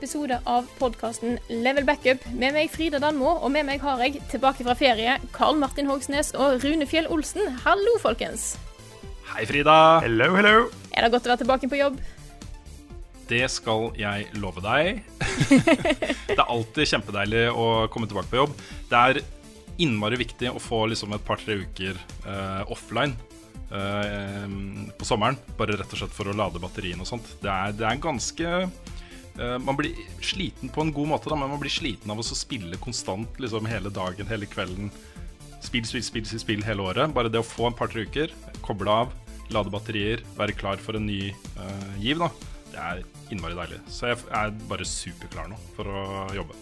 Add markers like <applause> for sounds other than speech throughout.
Episode av podkasten Level Backup. Med meg Frida Danmo, og med meg har jeg tilbake fra ferie Karl Martin Hogsnes og Rune Fjell Olsen. Hallo, folkens. Hei, Frida. Hello, hello. Er det godt å være tilbake på jobb? Det skal jeg love deg. <laughs> det er alltid kjempedeilig å komme tilbake på jobb. Det er innmari viktig å få liksom et par-tre uker uh, offline eh, på sommeren. Bare rett og slett for å lade batteriene og sånt. Det er, det er ganske Man blir sliten på en god måte, da, men man blir sliten av å spille konstant liksom hele dagen, hele kvelden. Spill, spill, spill, spill, spill hele året. Bare det å få en par-tre uker, koble av, lade batterier, være klar for en ny uh, giv, da. Det er innmari deilig. Så jeg er bare superklar nå for å jobbe.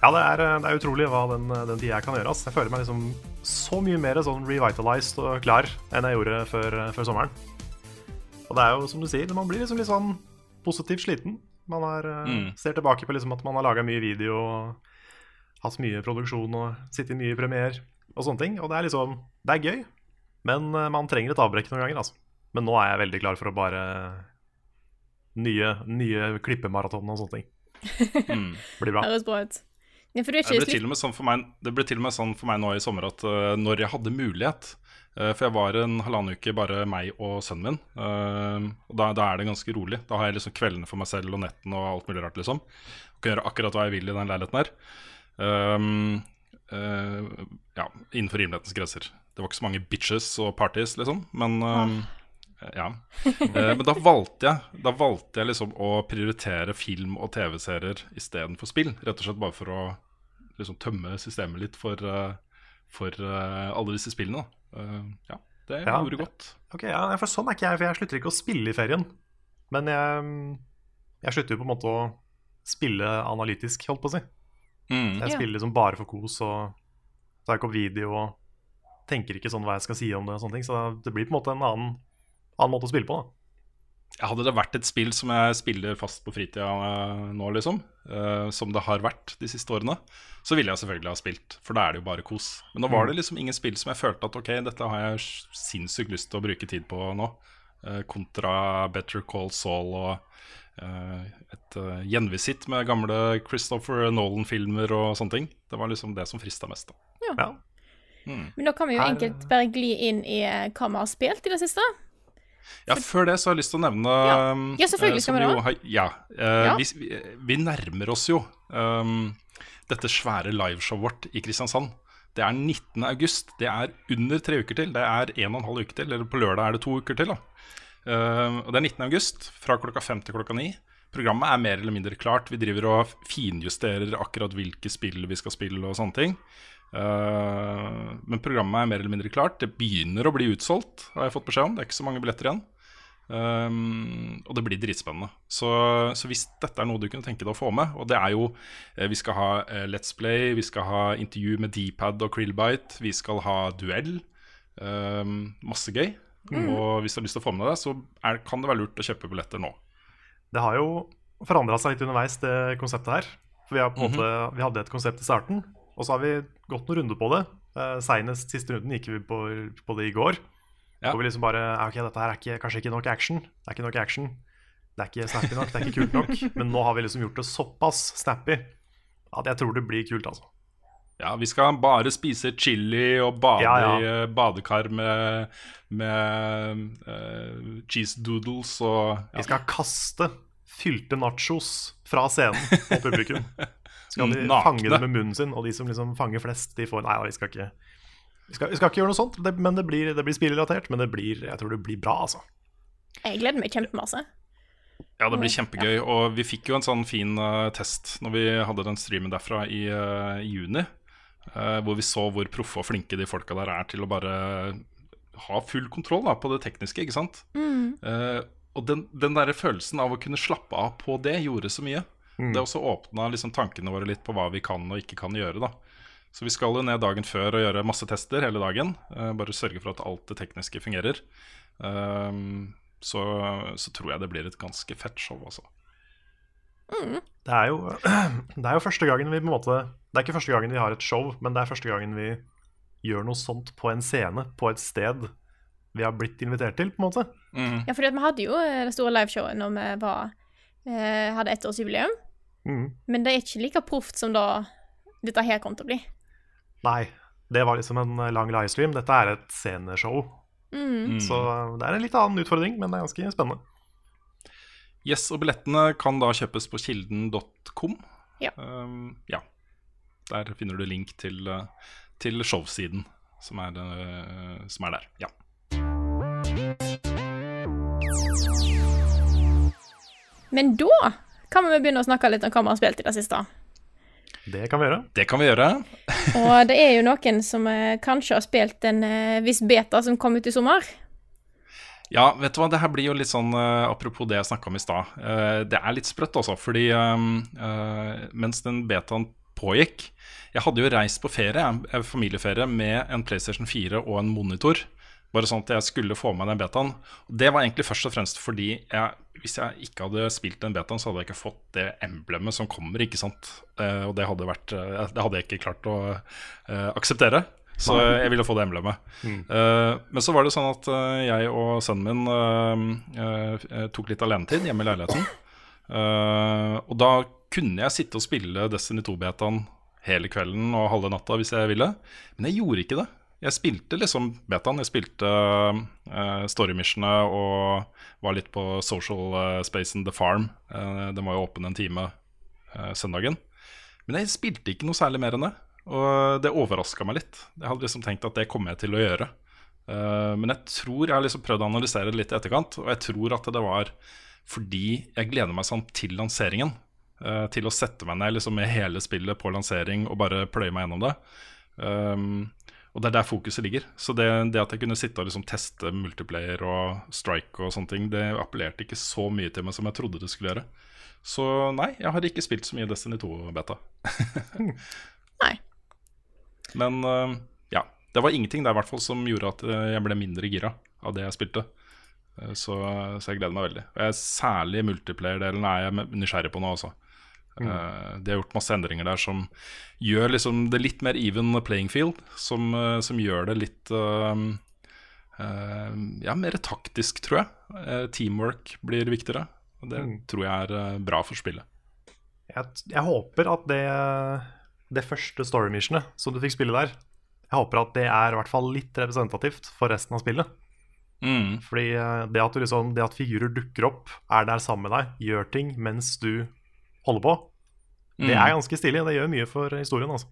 Ja, det er, det er utrolig hva den, den tida jeg kan gjøre. ass. Jeg føler meg liksom så mye mer sånn revitalized og klar enn jeg gjorde før, før sommeren. Og det er jo som du sier, man blir liksom litt sånn positivt sliten. Man har, eh, Mm. ser tilbake på liksom at man har laga mye video og hatt mye produksjon og sittet i mye premier og sånne ting. Og det er liksom Det er gøy, men eh, man trenger et avbrekk noen ganger, altså. Men nå er jeg veldig klar for å bare nye, nye klippemaraton og sånne ting. Mm. <laughs> Blir bra. Høres bra ut. Ja, Det ble, til og med sånn for meg, det ble til og med sånn for meg nå i sommer at uh, når jeg hadde mulighet For jeg var en halvannen uke bare meg og sønnen min. eh, og da, da er det ganske rolig. Da har jeg liksom kveldene for meg selv og netten og alt mulig rart, liksom. Og kan gjøre akkurat hva jeg vil i den leiligheten her. Um, uh, ja, innenfor rimelighetens grenser. Det var ikke så mange bitches og parties, liksom. Men um, ja. Eh, men da valgte jeg Da valgte jeg liksom å prioritere film og TV-serier istedenfor spill. Rett og slett bare for å liksom tømme systemet litt for, eh, for eh, alle disse spillene. da. Eh, ja, det Ja. gjorde godt. Ok, ja, for sånn er ikke jeg, for jeg slutter ikke å spille i ferien. Men jeg, jeg slutter jo på en måte å spille analytisk, holdt på å si. Mm. Jeg Ja. spiller liksom bare for kos og tar ikke opp video og tenker ikke sånn hva jeg skal si om det og sånne ting. Så det blir på en måte en annen, annen måte å spille på, da. Hadde det vært et spill som jeg spiller fast på fritida eh, nå, liksom, uh, som det har vært de siste årene, så ville jeg selvfølgelig ha spilt, for da er det jo bare kos. Men nå var det liksom ingen spill som jeg følte at ok, dette har jeg sinnssykt lyst til å bruke tid på nå. uh, kontra Better Call Saul og uh, et uh, gjenvisitt med gamle Christopher Nolan-filmer og sånne ting. Det var liksom det som frista mest. da. Ja. Men da kan vi jo enkelt bare gli inn i hva vi har spilt i det siste. Ja, Før det så har jeg lyst til å nevne Ja. um, Ja, selvfølgelig eh, skal vi det. Ja. eh, Ja. Vi, vi, nærmer oss jo um, dette svære liveshowet vårt i Kristiansand. Det er 19. august. Det er under tre uker til. Det er en og en halv uke til. Eller på lørdag er det to uker til. Eh, Og Det er 19. august fra klokka fem til klokka ni. Programmet er mer eller mindre klart. Vi driver og finjusterer akkurat hvilke spill vi skal spille og sånne ting. Eh, men programmet er mer eller mindre klart. Det begynner å bli utsolgt, har jeg fått beskjed om. Det er ikke så mange billetter igjen. Um, og det blir dritspennende. Så, så hvis dette er noe du kunne tenke deg å få med Og det er jo eh, Vi skal ha uh, Let's Play, vi skal ha intervju med Dpad og Krillbite, vi skal ha duell. Um, masse gøy. Og hvis du har lyst til å få med deg det, så er, kan det være lurt å kjøpe billetter nå. Det har jo forandra seg litt underveis, det konseptet her. For vi, har på -hmm. måte, vi hadde et konsept i starten, og så har vi gått noen runder på det. Uh, Seinest siste runden gikk vi på, på det i går. Ja. Hvor vi liksom bare Ok, dette her er ikke, kanskje ikke nok action. Det er ikke nok action. Det er ikke snappy nok, det er ikke kult nok. <laughs> Men nå har vi liksom gjort det såpass snappy at jeg tror det blir kult, altså. Ja, vi skal bare spise chili og bade Ja, ja. i eh, badekar med, med uh, cheese doodles og Vi skal kaste fylte nachos fra scenen på publikum. <laughs> Skal de Nakne. fange det med munnen sin, og de som liksom fanger flest, de får Nei vi skal ikke vi skal, vi skal ikke gjøre noe sånt, det, men det blir, det blir spillrelatert. Men det blir, jeg tror det blir bra, altså. Jeg gleder meg kjempemasse. Ja, det blir kjempegøy. Og vi fikk jo en sånn fin uh, test når vi hadde den streamen derfra i, uh, i juni. Uh, hvor vi så hvor proffe og flinke de folka der er til å bare ha full kontroll da, på det tekniske, ikke sant. Eh, og den, den der følelsen av å kunne slappe av på det, gjorde så mye. Det også åpna liksom tankene våre litt på hva vi kan og ikke kan gjøre. da Så vi skal jo ned dagen før og gjøre masse tester hele dagen. Uh, bare sørge for at alt det tekniske fungerer. Um, så, så tror jeg det blir et ganske fett show, altså. Det er, jo, <clears throat> det er jo første gangen vi på en måte Det er ikke første gangen vi har et show, men det er første gangen vi gjør noe sånt på en scene, på et sted vi har blitt invitert til, på en måte. Ja, fordi vi hadde jo eh, det store liveshowet når vi var, eh, hadde ettårsjubileum. Mm. Men det er ikke like proft som da dette her kom til å bli. Nei, det var liksom en lang livestream. Dette er et sceneshow. Så det er en litt annen utfordring, men det er ganske spennende. Yes, og billettene kan da kjøpes på kilden.com. Ja. Um, ja. Der finner du link til, uh, til showsiden som er, uh, som er der. Ja. Men da kan vi begynne å snakke litt om hva vi har spilt i det siste. Det kan vi gjøre. Det kan vi gjøre. <laughs> Og det er jo noen som eh, kanskje har spilt en eh, viss beta som kom ut i sommer. Ja, vet du hva, det her blir jo litt sånn uh, Apropos det jeg snakka om i stad. Det er litt sprøtt, altså. fordi uh, mens den betaen pågikk Jeg hadde jo reist på ferie, familieferie med en PlayStation 4 og en monitor. Bare sånn at jeg skulle få med den betaen. Det var egentlig først og fremst fordi jeg, hvis jeg ikke hadde spilt den betaen, så hadde jeg ikke fått det emblemet som kommer, ikke sant. og det hadde, vært, det hadde jeg ikke klart å akseptere. Så jeg ville få det emblemet. Uh, men så var det sånn at jeg og sønnen min tok litt alenetid hjemme i leiligheten. og da kunne jeg sitte og spille Destiny 2-betaen hele kvelden og halve natta hvis jeg ville. Men jeg gjorde ikke det. Jeg spilte liksom betaen. Jeg spilte uh, storymissionene og var litt på social spacen The Farm. den var jo åpen en time søndagen. Men jeg spilte ikke noe særlig mer enn det. Og det overraska meg litt. Jeg hadde liksom tenkt at det kommer jeg til å gjøre. Uh, men jeg tror jeg har liksom prøvd å analysere det litt i etterkant, og jeg tror at det var fordi jeg gleder meg sånn til lanseringen. Uh, til å sette meg ned liksom med hele spillet på lansering og bare pløye meg gjennom det. Um, og det er der fokuset ligger. Så det, det at jeg kunne sitte og liksom teste multiplayer og strike og sånne ting, det appellerte ikke så mye til meg som jeg trodde det skulle gjøre. Så nei, jeg har ikke spilt så mye Destiny 2-beta. <laughs> Nei. Men uh, ja, det var ingenting der i hvert fall som gjorde at uh, jeg ble mindre gira av det jeg spilte. Uh, så, så, jeg gleder meg veldig. Og jeg, særlig multiplayer-delen er jeg nysgjerrig på nå også. Mm. de har gjort masse endringer der som gjør liksom det litt mer even playing field. Som, som gjør det litt ja, mer taktisk, tror jeg. teamwork blir viktigere. Og det mm. tror jeg er bra for spillet. Jeg, jeg håper at det, det første story missionet som du fikk spille der, jeg håper at det er i hvert fall litt representativt for resten av spillet. Mm. Fordi det at, liksom, det at, figurer dukker opp, er der sammen med deg, gjør ting mens du holder på, mm. det er ganske stilig. Det gjør mye for historien, altså.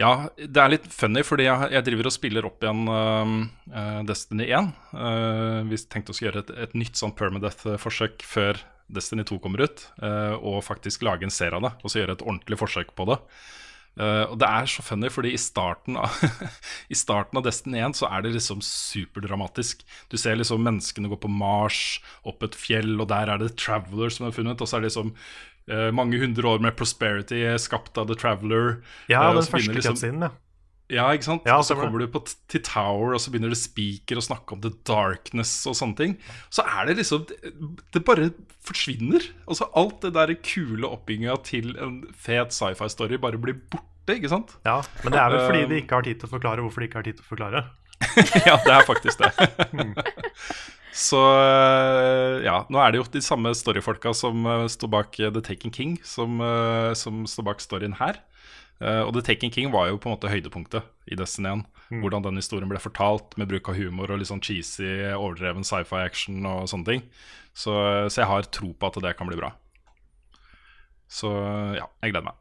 Ja, det er litt funny, fordi jeg, jeg driver og spiller opp igjen uh, Destiny 1. Uh, vi tenkte å gjøre et, et nytt sånn permadeath-forsøk før Destiny 2 kommer ut, uh, og faktisk lage en serie av det. Og så gjøre et ordentlig forsøk på det. Uh, og det er så funny, fordi i starten, av, <laughs> i starten av Destiny 1 så er det liksom superdramatisk. Du ser liksom menneskene gå på Mars, opp et fjell, og der er det Traveler som er funnet. Og så er det liksom uh, mange hundre år med prosperity skapt av The Traveler. Ja, den første liksom, cutscenen, ja. Ja, ikke sant? Ja, og så kommer du på til Tower, og så begynner det Speaker å snakke om The Darkness og sånne ting. Så er det liksom Det, bare forsvinner. Altså Alt det der kule oppbygginga til en fet sci-fi-story bare blir borte, ikke sant? Ja, men det er vel fordi de ikke har tid til å forklare hvorfor de ikke har tid til å forklare. <laughs> ja, det er faktisk det. <laughs> Så ja, nå er det jo de samme storyfolka som står bak The Taken King, som, som står bak storyen her. Uh, og The Taken King var jo på en måte høydepunktet i Destiny 1. Mm. Hvordan den historien ble fortalt med bruk av humor og litt sånn cheesy, overdreven sci-fi-action og sånne ting. Så, så, jeg har tro på at det kan bli bra. Så ja, jeg gleder meg.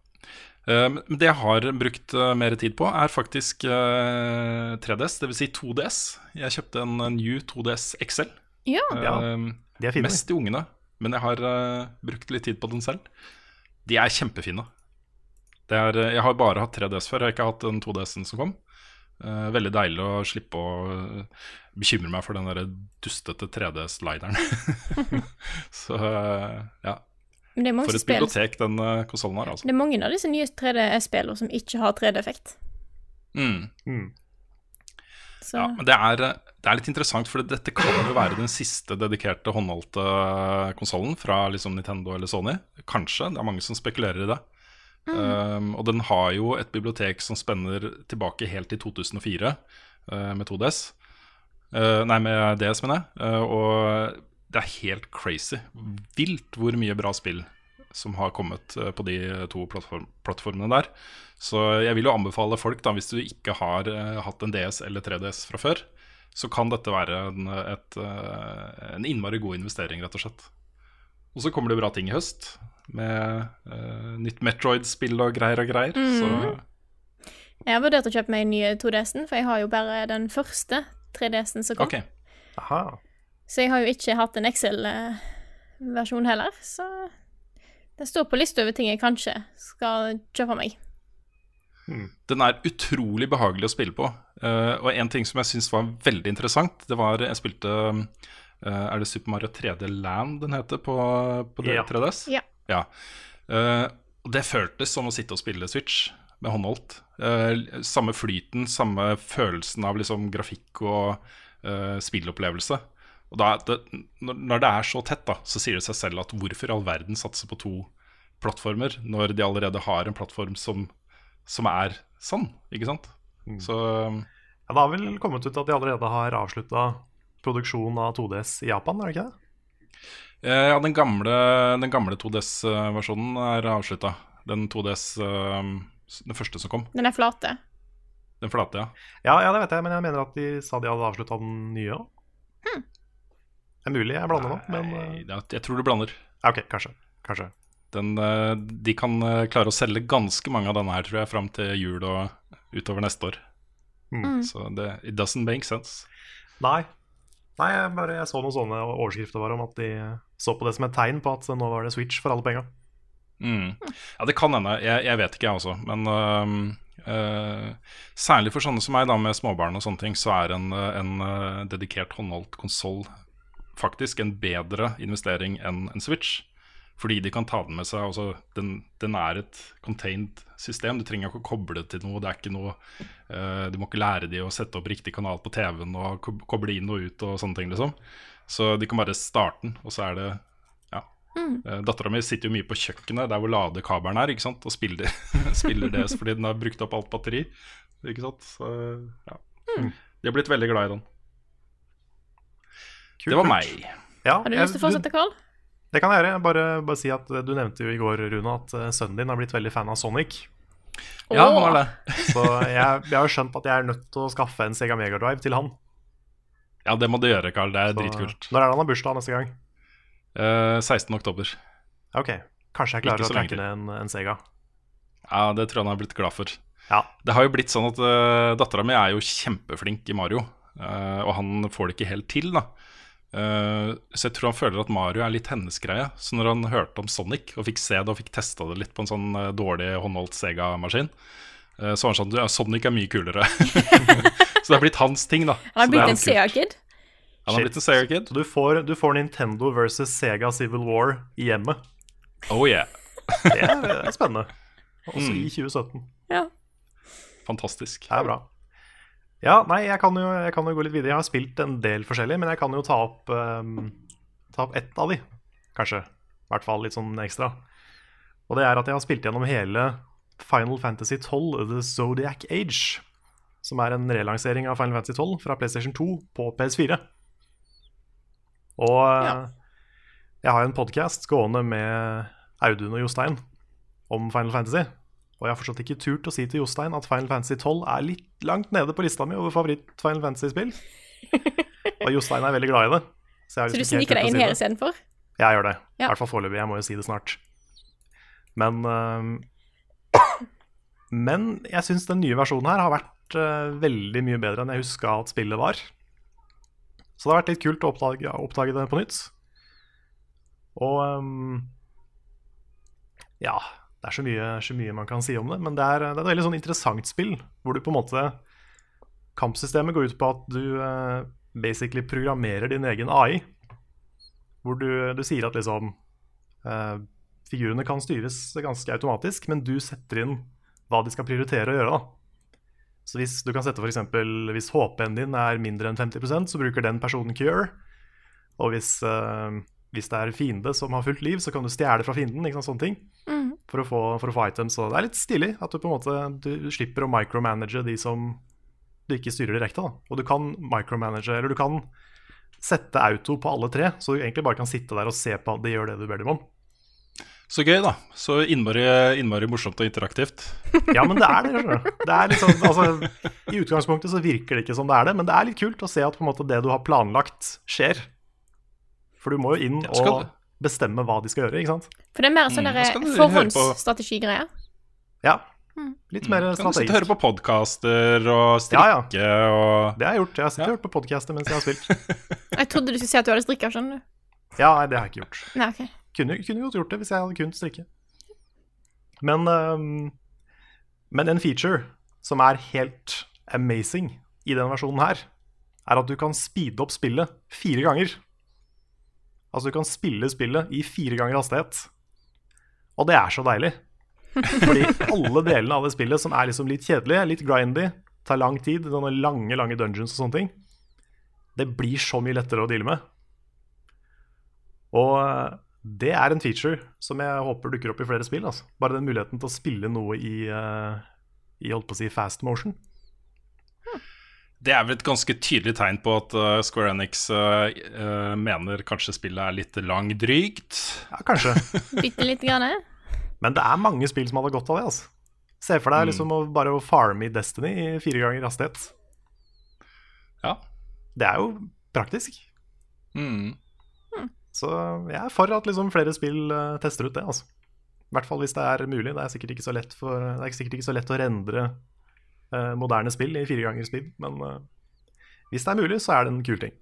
Uh, det jeg har brukt uh, mer tid på, er faktisk 3DS, dvs. Si 2DS. Jeg kjøpte en New 2DS XL Ja. Ja, De er fine. mest til ungene, men jeg har brukt litt tid på den selv. De er kjempefine. Det er, eh, jeg har bare hatt 3DS før, jeg har ikke hatt den 2DS-en som kom. Uh, veldig deilig å slippe å eh, bekymre meg for den der dustete 3DS-lideren. <laughs> Så uh, ja, Men det er mange for et bibliotek den uh, konsollen har, altså. Det er mange av disse nye 3DS-spillene som ikke har 3D-effekt. Mm. Mm. Så Ja, men det er, det er litt interessant, for dette kan jo være den siste dedikerte håndholdte konsollen fra liksom Nintendo eller Sony. Kanskje. Det er mange som spekulerer i det. Um, og den har jo et bibliotek som spenner tilbake helt til 2004 uh, med 2DS. Uh, nei, med DS, mener jeg. Uh, og det er helt crazy. Vilt hvor mye bra spill som har kommet uh, på de to plattform plattformene der. Så jeg vil jo anbefale folk, da, hvis du ikke har hatt en DS eller 3DS fra før, så kan dette være en, et, en innmari god investering, rett og slett. Og så kommer det bra ting i høst, med uh, nytt Metroid-spill og greier og greier. Så jeg har vurdert å kjøpe meg en ny 2DS-en, for jeg har jo bare den første 3DS-en som kom. Okay. Aha. Så jeg har jo ikke hatt en Excel-versjon heller, så det står på lista over ting jeg kanskje skal kjøpe meg. Den er utrolig behagelig å spille på. Uh, og en ting som jeg syns var veldig interessant, det var Jeg spilte uh, Er det Super Mario 3D Land den heter på, på Ja. 3DS? Ja. Ja. Uh, det føltes som å sitte og spille Switch med håndholdt. Uh, samme flyten, samme følelsen av liksom grafikk og uh, spillopplevelse. Og da, det, når det er så tett, da, så sier det seg selv at hvorfor i all verden satse på to plattformer når de allerede har en plattform som, som er sånn, ikke sant? Så Ja, det har vel kommet ut at de allerede har avslutta produksjon av 2DS i Japan, er det ikke det? Eh, ja, den gamle, den gamle 2DS-versjonen er avslutta. Den 2DS, eh, den første som kom. Den er flate. Den flate, ja. Ja, ja, det vet jeg, men jeg mener at de sa de hadde avslutta den nye òg. Det er mulig jeg blander nå, men Nei, eh, det jeg tror du blander. OK, kanskje. Kanskje. Den, de kan klare å selge ganske mange av denne her, tror jeg, fram til jul og utover neste år. Mm. Så det it doesn't make sense. Nei. Nei, jeg, bare, jeg så noen sånne overskrifter bare om at de så på det som et tegn på at nå var det Switch for alle penga. Mm. Ja, det kan hende. Jeg, jeg vet ikke, jeg også. Men uh, uh, særlig for sånne som meg, da, med småbarn og sånne ting, så er en, øh, en øh, dedikert håndholdt konsoll faktisk en bedre investering enn en Switch. Fordi de kan ta den med seg. Altså, den, den er et contained system. Du trenger ikke å koble det til noe. Det er ikke noe uh, Du må ikke lære de å sette opp riktig kanal på TV-en og koble inn og ut og sånne ting, liksom. Så de kan bare starte den, og så er det ja. Mm. Dattera mi sitter jo mye på kjøkkenet, der hvor ladekabelen er, ikke sant? og spiller, <laughs> spiller det fordi den har brukt opp alt batteri. Ikke sant? Så, ja. De har blitt veldig glad i den. Kult, Det var meg. Ja, Har du lyst til å fortsette, Carl? Det kan jeg gjøre. Bare, bare si at eh, Du nevnte jo i går, Rune, at eh, sønnen din har blitt veldig fan av Sonic. Ja, han var det. <laughs> Så jeg, jeg har skjønt at jeg er nødt til å skaffe en Sega Mega Drive til han. Ja, det må du gjøre, Carl. Det er Så, dritkult. Når er det han har bursdag neste gang? Uh, 16. oktober. Ok, Kanskje jeg klarer å trekke ned en, en Sega. Ja, det tror jeg han har blitt glad for. Ja. Det har jo blitt sånn at uh, dattera mi er jo kjempeflink i Mario, uh, og han får det ikke helt til, da. Eh, så jeg tror han føler at Mario er litt hennes greie. Så når han hørte om Sonic og fikk se det og fikk testa det litt på en sånn uh, dårlig håndholdt Sega-maskin, uh, så var han sånn ja, Sonic er mye kulere. <laughs> så det har blitt hans ting, da. Han har blitt er en. Sega-kid. Han har blitt en Sega-kid. Du får, du får Nintendo versus Sega Civil War i hjemmet. Oh yeah. Det er, det er spennende. Også Mm. i 2017. Ja. Fantastisk. Det er bra. Ja, nei, jeg kan, jo, jeg kan jo gå litt videre. Jeg har spilt en del forskjellig, men jeg kan jo ta opp, um, ta opp ett av de, kanskje. I hvert fall litt sånn ekstra. Og det er at jeg har spilt gjennom hele Final Fantasy 12, The Zodiac Age. Som er en relansering av Final Fantasy 12 fra PlayStation 2 på PS4. Og Ja. eh, jeg har en podkast gående med Audun og Jostein om Final Fantasy. Og jeg har fortsatt ikke turt å si til Jostein at Final Fantasy 12 er litt langt nede på lista mi over favoritt-Final Fantasy-spill. <laughs> Og Jostein er veldig glad i det. Så, Så du liksom sniker deg inn si her istedenfor? Jeg gjør det. I Ja. hvert fall foreløpig. Jeg må jo si det snart. Men uh, <coughs> Men jeg syns den nye versjonen her har vært uh, veldig mye bedre enn jeg huska at spillet var. Så det har vært litt kult å oppdage, oppdage det på nytt. Og um, ja, det er så mye, så mye man kan si om det, men det er, det er et veldig sånn interessant spill, hvor du på en måte Kampsystemet går ut på at du uh, basically programmerer din egen AI. Hvor du, du sier at liksom uh, Figurene kan styres ganske automatisk, men du setter inn hva de skal prioritere å gjøre. da. Så hvis du kan sette for eksempel, hvis HP-en din er mindre enn 50% så bruker den personen cure. Og hvis, uh, hvis det er fiende som har fullt liv, så kan du stjele fra fienden. ikke sant, sånne ting. For å, få, for å få items. Og det er litt stilig at du på en måte du slipper å micromanage de som du ikke styrer direkte. da. Og du kan micromanage, eller du kan sette auto på alle tre, så du egentlig bare kan sitte der og se på at de gjør det du ber dem om. Så gøy, da. Så innmari, innmari morsomt og interaktivt. <laughs> Ja, men det er det. Det er liksom, altså, I utgangspunktet så virker det ikke som det er det, men det er litt kult å se at måte det du har planlagt, skjer. For du må jo inn og. Bestemme hva de skal gjøre, ikke sant? For det er mer sånn Mm, du forhåndsstrategigreier. Ja. Litt mer Kan du sitte og høre på podkaster og Ja, ja. og Det har jeg gjort. Jeg har sittet Ja. og hørt på podcaster mens jeg har spilt. <laughs> Jeg trodde du skulle si at du hadde strikka, skjønner du. Ja, nei, det har jeg ikke gjort. Nei, ok. Kunne, kunne godt gjort det hvis jeg hadde kunnet strikke. Men, um, men en feature som er helt amazing i denne versjonen her, er at du kan speede opp spillet fire ganger. Altså du kan spille spillet i fire ganger hastighet. Og det er så deilig. Fordi alle delene av det spillet som er liksom litt kjedelige, litt grindy, tar lang tid, sånne lange, lange dungeons og sånne ting, det blir så mye lettere å deale med. Og eh, det er en feature som jeg håper dukker opp i flere spill. Altså. Bare den muligheten til å spille noe i, eh, i holdt på å si fast motion. Det er vel et ganske tydelig tegn på at uh, Square Enix uh, uh, mener kanskje spillet er litt langdrygt. Ja, kanskje. <laughs> Bitte lite grann. eh? Men det er mange spill som hadde godt av det. altså. Se for deg liksom å bare å farme i Destiny i fire ganger hastighet. Ja. Det er jo praktisk. Mm. Så jeg er for at liksom flere spill eh, tester ut det. altså. I hvert fall hvis det er mulig. Det er sikkert ikke så lett, for, det er sikkert ikke så lett å rendre eh, moderne spill i fire ganger speed, men eh, hvis det er mulig, så er det en kul ting.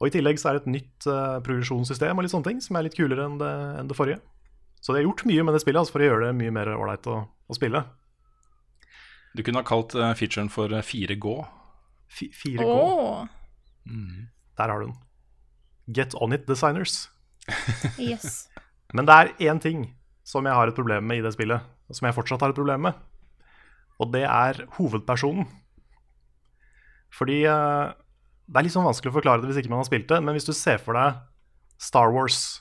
Og I tillegg så er det et nytt eh, progresjonssystem og litt sånne ting som er litt kulere enn det, enn det forrige. Så de har gjort mye med det spillet altså, for å gjøre det mye mer ålreit å, å spille. Du kunne ha kalt uh, featuren for uh, 4G. Fi- 4K, Åh, der har du den. Get on it, designers. yes. <laughs> Men det er én ting som jeg har et problem med i det spillet, og som jeg fortsatt har et problem med. Og det er hovedpersonen. Fordi eh, Det er litt sånn vanskelig å forklare det hvis ikke man har spilt det, men hvis du ser for deg Star Wars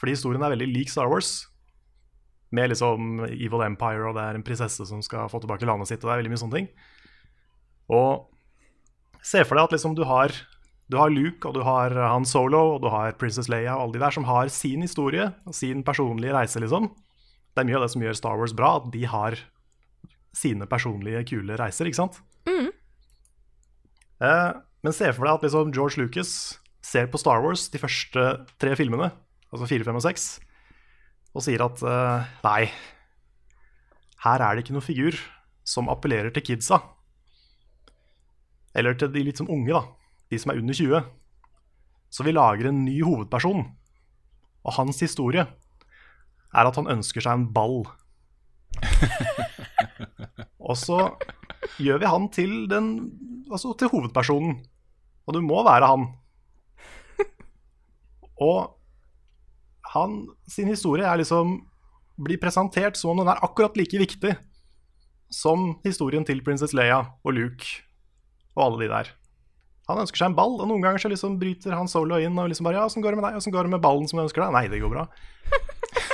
Fordi historien er veldig lik Star Wars. Med liksom Evil Empire, og det er en prinsesse som skal få tilbake landet sitt, og det er veldig mye sånne ting. Og se for deg at liksom du har du har Luke, og du har Han Solo, og du har Princess Leia og alle de der som har sin historie og sin personlige reise, liksom. Det er mye av det som gjør Star Wars bra, at de har sine personlige, kule reiser, ikke sant? Eh, men se for deg at liksom George Lucas ser på Star Wars, de første tre filmene, altså fire, fem og seks, og sier at eh, nei, her er det ikke noen figur som appellerer til kidsa. Eller til de litt som unge, da de som er under 20. Så vi lager en ny hovedperson. Og hans historie er at han ønsker seg en ball. <laughs> og så gjør vi han til den Altså til hovedpersonen. Og du må være han. og han sin historie er liksom blir presentert som om den er akkurat like viktig som historien til prinsess Leia og Luke og alle de der. Han ønsker seg en ball, og noen ganger så liksom bryter han solo inn og liksom bare Ja, åssen går det med deg? Åssen går det med ballen som du ønsker deg? Nei, det går bra.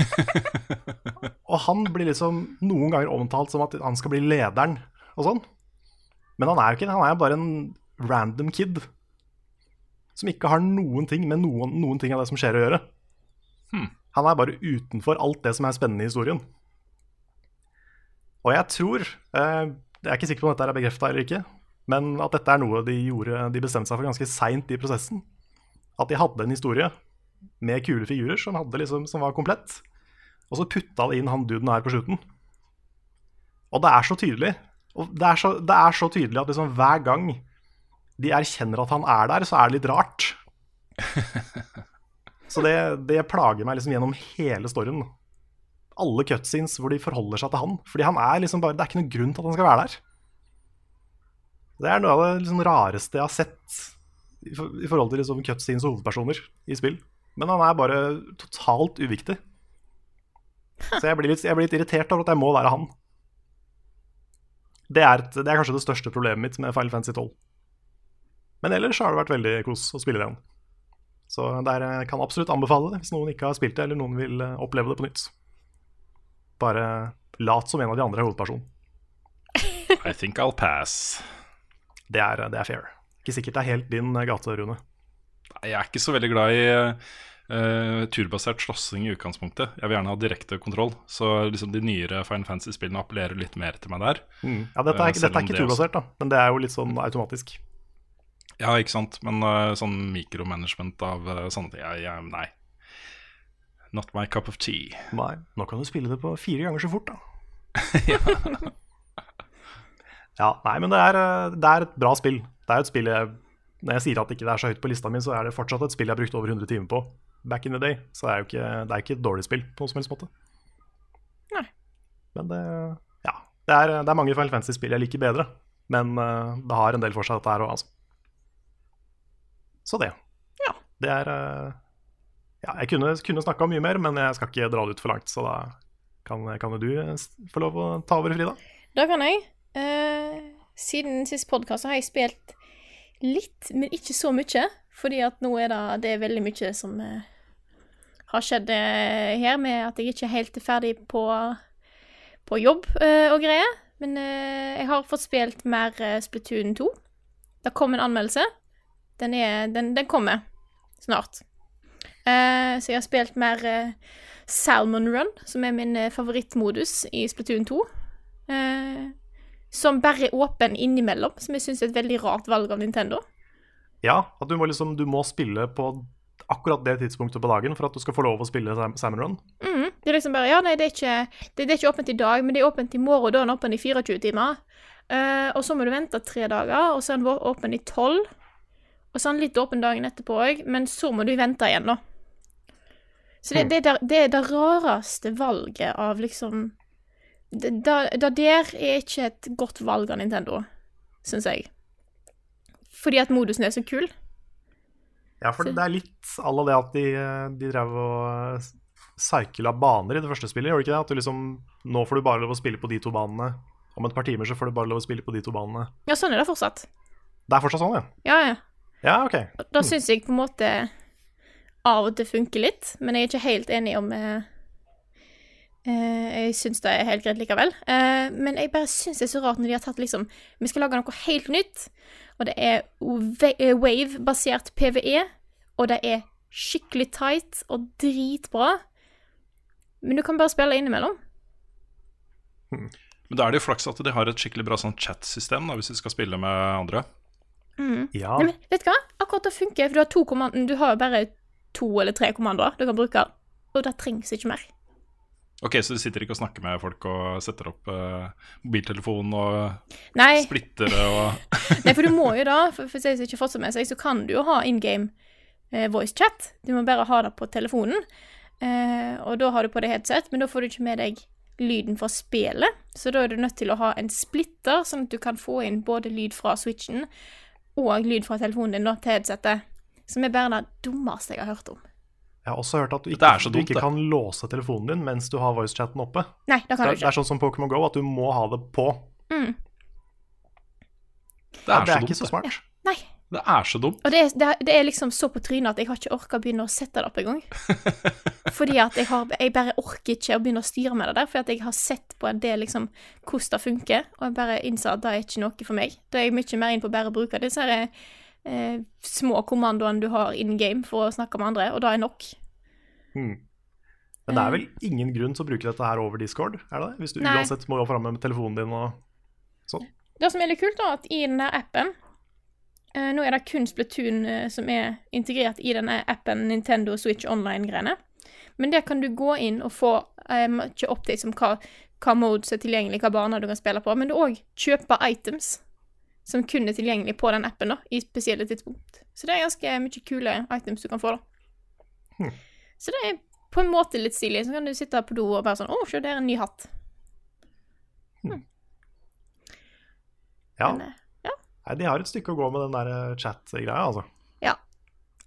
<laughs> og han blir liksom noen ganger omtalt som at han skal bli lederen og sånn. Men han er jo ikke det. Han er bare en random kid som ikke har noen ting med noen, noen ting av det som skjer å gjøre. Han er bare utenfor alt det som er spennende i historien. Og jeg tror eh, Jeg er ikke sikker på om dette er bekrefta eller ikke, men at dette er noe de gjorde De bestemte seg for ganske seint i prosessen. At de hadde en historie med kule figurer som, liksom, som var komplett. Og så putta han inn han duden her på slutten. Og det er så tydelig. Og det er så, det er så tydelig at liksom hver gang de erkjenner at han er der, så er det litt rart. <laughs> Så det, det plager meg liksom gjennom hele storyen. Alle cutscenes hvor de forholder seg til han. Fordi han er liksom bare Det er ikke noen grunn til at han skal være der. Det er noe av det liksom rareste jeg har sett i, i forhold til liksom cutscenes og hovedpersoner i spill. Men han er bare totalt uviktig. Så jeg blir, litt, jeg blir litt irritert over at jeg må være han. Det er, et, det er kanskje det største problemet mitt med Final Fantasy 12. Men ellers har det vært veldig kos å spille det igjen. Så der eh, kan absolutt anbefale det hvis noen ikke har spilt det, eller noen vil eh, oppleve det på nytt. Bare lat som en av de andre er hovedpersonen. I think I'll pass. Det er, det er fair. Ikke sikkert det er helt din eh, gate, Rune. Jeg er ikke så veldig glad i eh, turbasert slåssing i utgangspunktet. Jeg vil gjerne ha direkte kontroll. Så liksom de nyere Final Fantasy-spillene appellerer litt mer til meg der. Mm. Ja, dette er, uh, ikke- dette er ikke det også- turbasert, da, men det er jo litt sånn automatisk. Ja, ikke sant. Men uh, sånn mikromanagement av sånne ting jeg, jeg, Nei. Not my cup of tea. Nei, nå kan du spille det på fire ganger så fort, da. <laughs> <laughs> ja, nei, men det er, det er et bra spill. Det er et spill jeg Når jeg sier at ikke det er så høyt på lista mi, så er det fortsatt et spill jeg har brukt over 100 timer på back in the day. Så det er jo ikke, det er ikke et dårlig spill på noen som helst måte. Nei. Men det Ja. Det er, det er mange Final Fantasy-spill jeg liker bedre, men eh, det har en del for seg, dette her òg, altså. Så det. Ja. Det er eh, Ja, jeg kunne, kunne snakka mye mer, men jeg skal ikke dra det ut for langt, så da kan, kan du eh, få lov å ta over, Frida. Da kan jeg. Eh, siden sist podkast har jeg spilt litt, men ikke så mye. Fordi at nå er det, det er veldig mye som eh, har skjedd eh, her, med at jeg ikke er helt ferdig på, på jobb eh, og greier. Men jeg har fått spilt mer Splatoon 2. Det kom en anmeldelse. Den, er, den, den kommer snart. Så jeg har spilt mer Salmon Run, som er min favorittmodus i Splatoon 2. Eh, som bare er åpen innimellom, som jeg syns er et veldig rart valg av Nintendo. Ja, at du må, liksom, du må spille på akkurat det tidspunktet på dagen for at du skal få lov å spille Salmon Run. Mm, Det er liksom bare Ja, nei, det er, ikke, det, det er ikke åpent i dag, men det er åpent i morgen, da er den åpen i 24 timer. Uh, og så må du vente tre dager, og så er den åpen i 12. Og så er den litt åpen dagen etterpå òg, men så må du vente igjen, da. Så det, det, der, det er det rareste valget av liksom det der er ikke et godt valg av Nintendo, syns jeg. Fordi at modusen er så kul. Ja, for det er litt à la det at de, de drev og cycla baner i det første spillet, gjorde de ikke det? At du liksom Nå får du bare lov å spille på de to banene. Om et par timer så får du bare lov å spille på de to banene. Ja, sånn er det fortsatt. Det er fortsatt sånn, ja? Ja, ja. Ja, ok. Da syns jeg på en måte av og til funker litt, men jeg er ikke helt enig om eh, eh, Jeg syns det er helt greit likevel. Eh, men jeg bare syns det er så rart når de har tatt liksom Vi skal lage noe helt nytt, og det er eh, Wave-basert PVE, og det er skikkelig tight og dritbra. Men du kan bare spille innimellom. Men da er det jo flaks at de har et skikkelig bra sånn chat-system hvis de skal spille med andre. Ja. Nei, men vet du hva? Akkurat det funker, for du har to Du har jo bare to eller tre kommandoer du kan bruke, og det trengs ikke mer. Ok, Så du sitter ikke og snakker med folk og setter opp uh, mobiltelefonen og Nei, det? og <laughs> Nei, for du må jo da, for, for de som ikke har fått det med seg, så kan du jo ha in game uh, voice chat. Du må bare ha det på telefonen. Uh, og da har du på deg headset, men da får du ikke med deg lyden fra spillet. Så da er du nødt til å ha en splitter, sånn at du kan få inn både lyd fra switchen og lyd fra telefonen din da, til headsetet. Som er bare det dummeste jeg har hørt om. Jeg har også hørt at du ikke, dumt, du ikke kan låse telefonen din mens du har voicechatten oppe. Nei, det Det kan er, ikke. det er sånn som Pokémon Go, at du må ha det på. Mm. Det er, det er så ikke så smart. smart. Nei. Det. det er så dumt. Og det er, det, er, det er liksom så på trynet at jeg har ikke orka å begynne å sette det opp engang. <laughs> Fordi at jeg, har, jeg bare orker ikke å begynne å styre med det der, fordi at jeg har sett på en del liksom hvordan det funker, og jeg bare innser at det er ikke noe for meg. Da er jeg mye mer inn på å bare bruke disse her, eh, små kommandoene du har in game for å snakke med andre, og det er nok. Hmm. Men det er vel ingen grunn til å bruke dette her over Discord, er det det? Hvis du Nei. uansett må gå framme med telefonen din og sånn. Det som er litt kult, da, at i den der appen eh, Nå er det kun Splatoon eh, som er integrert i denne appen Nintendo Switch Online-greiene. Men der kan du gå inn og få eh, mye updates om hva, hva modes er tilgjengelig, hva baner du kan spille på. Men du òg kjøper items som kun er tilgjengelig på den appen da, i spesielle tidspunkt. Så det er ganske mye kule items du kan få, da. Så det er på en måte litt stilig. Så kan du sitte på do og bare sånn Å, se, det er en ny hatt. Ja. Men, eh, ja. Nei, de har et stykke å gå med den der eh, chat-greia, altså. ja.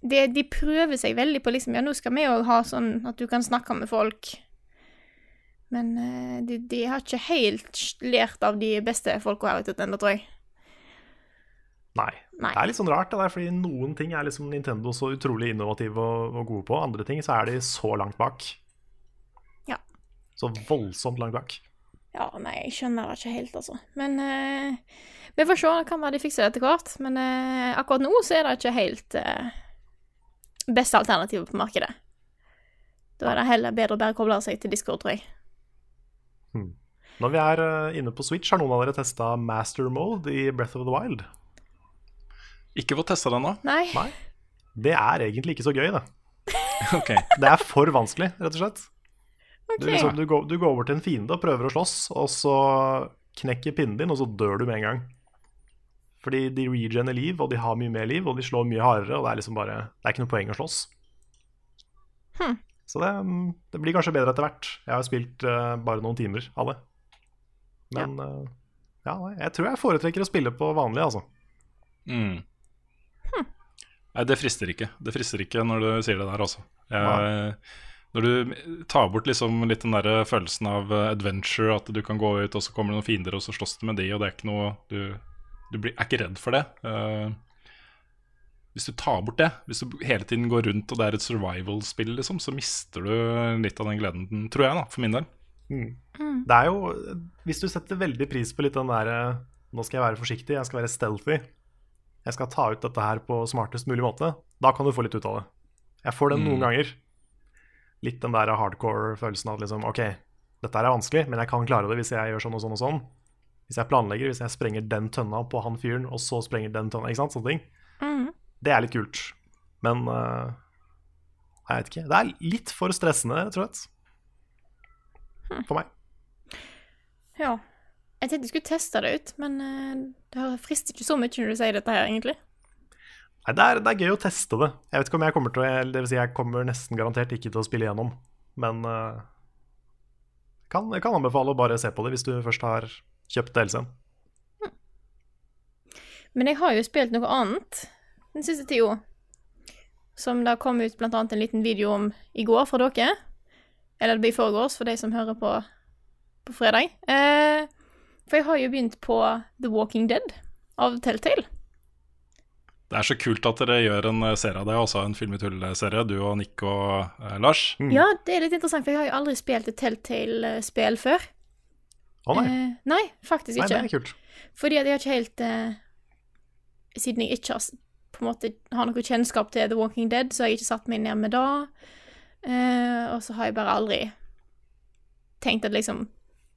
De, de prøver seg veldig på liksom Ja, nå skal vi jo ha sånn at du kan snakke med folk. Men eh, de, de har ikke helt lært av de beste folka her ute ennå, tror jeg. Nei. Nei. Det er litt sånn rart, det der, fordi noen ting er liksom Nintendo så utrolig innovative og, og gode på. Andre ting så er de så langt bak. Ja. Så voldsomt langt bak. Ja, nei, jeg skjønner det ikke helt, altså. Men uh, vi får se. Det kan være de fikser det etter hvert. Men uh, akkurat nå så er det ikke helt uh, beste alternativet på markedet. Da er det heller bedre å bare koble seg til Discord, tror jeg. Når vi er inne på Switch, har noen av dere testa Master Mode i Breath of the Wild? Ikke fått testa det ennå. Nei. Nei. Det er egentlig ikke så gøy, det. <laughs> Ok. Det er for vanskelig, rett og slett. OK. Du, liksom, du, går, du går over til en fiende og prøver å slåss, og så knekker pinnen din, og så dør du med en gang. Fordi de regener liv, og de har mye mer liv, og de slår mye hardere, og det er liksom bare Det er ikke noe poeng å slåss. Hm. Så det, det blir kanskje bedre etter hvert. Jeg har spilt uh, bare noen timer av det. Men eh, ja, jeg tror jeg foretrekker å spille på vanlig, altså. Mm. Nei, det frister ikke. Det frister ikke når du sier det der, altså. Når du tar bort liksom litt den der følelsen av eh, adventure, at du kan gå ut, og så kommer det noen fiender, og så slåss du med de, og det er ikke noe Du, du blir, er ikke redd for det. Eh, hvis du tar bort det, hvis du hele tiden går rundt og det er et survival-spill, liksom, så mister du litt av den gleden, tror jeg, da, for min del. Det er jo Hvis du setter veldig pris på litt den der eh, Nå skal jeg være forsiktig, jeg skal være stealthy. Jeg skal ta ut dette her på smartest mulig måte. Da kan du få litt ut av det. Jeg får den noen ganger. Litt den der hardcore følelsen av at liksom OK, dette er vanskelig, men jeg kan klare det hvis jeg gjør sånn og sånn og sånn. Hvis jeg planlegger, hvis jeg sprenger den tønna på han fyren, og så sprenger den tønna, ikke sant? Sånne ting. Mm. Det er litt kult. Men uh, jeg vet ikke. Det er litt for stressende, rett og slett. For meg. Ja. Jeg tenkte jeg skulle teste det ut, men eh, det frister ikke så mye når du sier dette her, egentlig. Nei, det er, det er gøy å teste det. Jeg vet ikke om jeg kommer til å Det vil si, jeg kommer nesten garantert ikke til å spille igjennom. Men uh, kan, jeg kan anbefale å bare se på det hvis du først har kjøpt DLC-en. Men jeg har jo spilt noe annet den siste tida. Som det kom ut annet en liten video om i går fra dere. Eller det blir i forgårs for de som hører på på fredag. Eh, for jeg har jo begynt på The Walking Dead av Telltale. Det er så kult at dere gjør en eh, serie av det, også en Film i tull-serie, du og Nick og eh, Lars. Ja, det er litt interessant, for jeg har jo aldri spilt et Telltale-spill før. Å nei. Eh, nei, faktisk ikke. nei, det er kult. Fordi at jeg har ikke helt eh, Siden jeg ikke har, s- på en måte har noe kjennskap til The Walking Dead, så har jeg ikke satt meg ned med det. Eh, og så har jeg bare aldri tenkt at liksom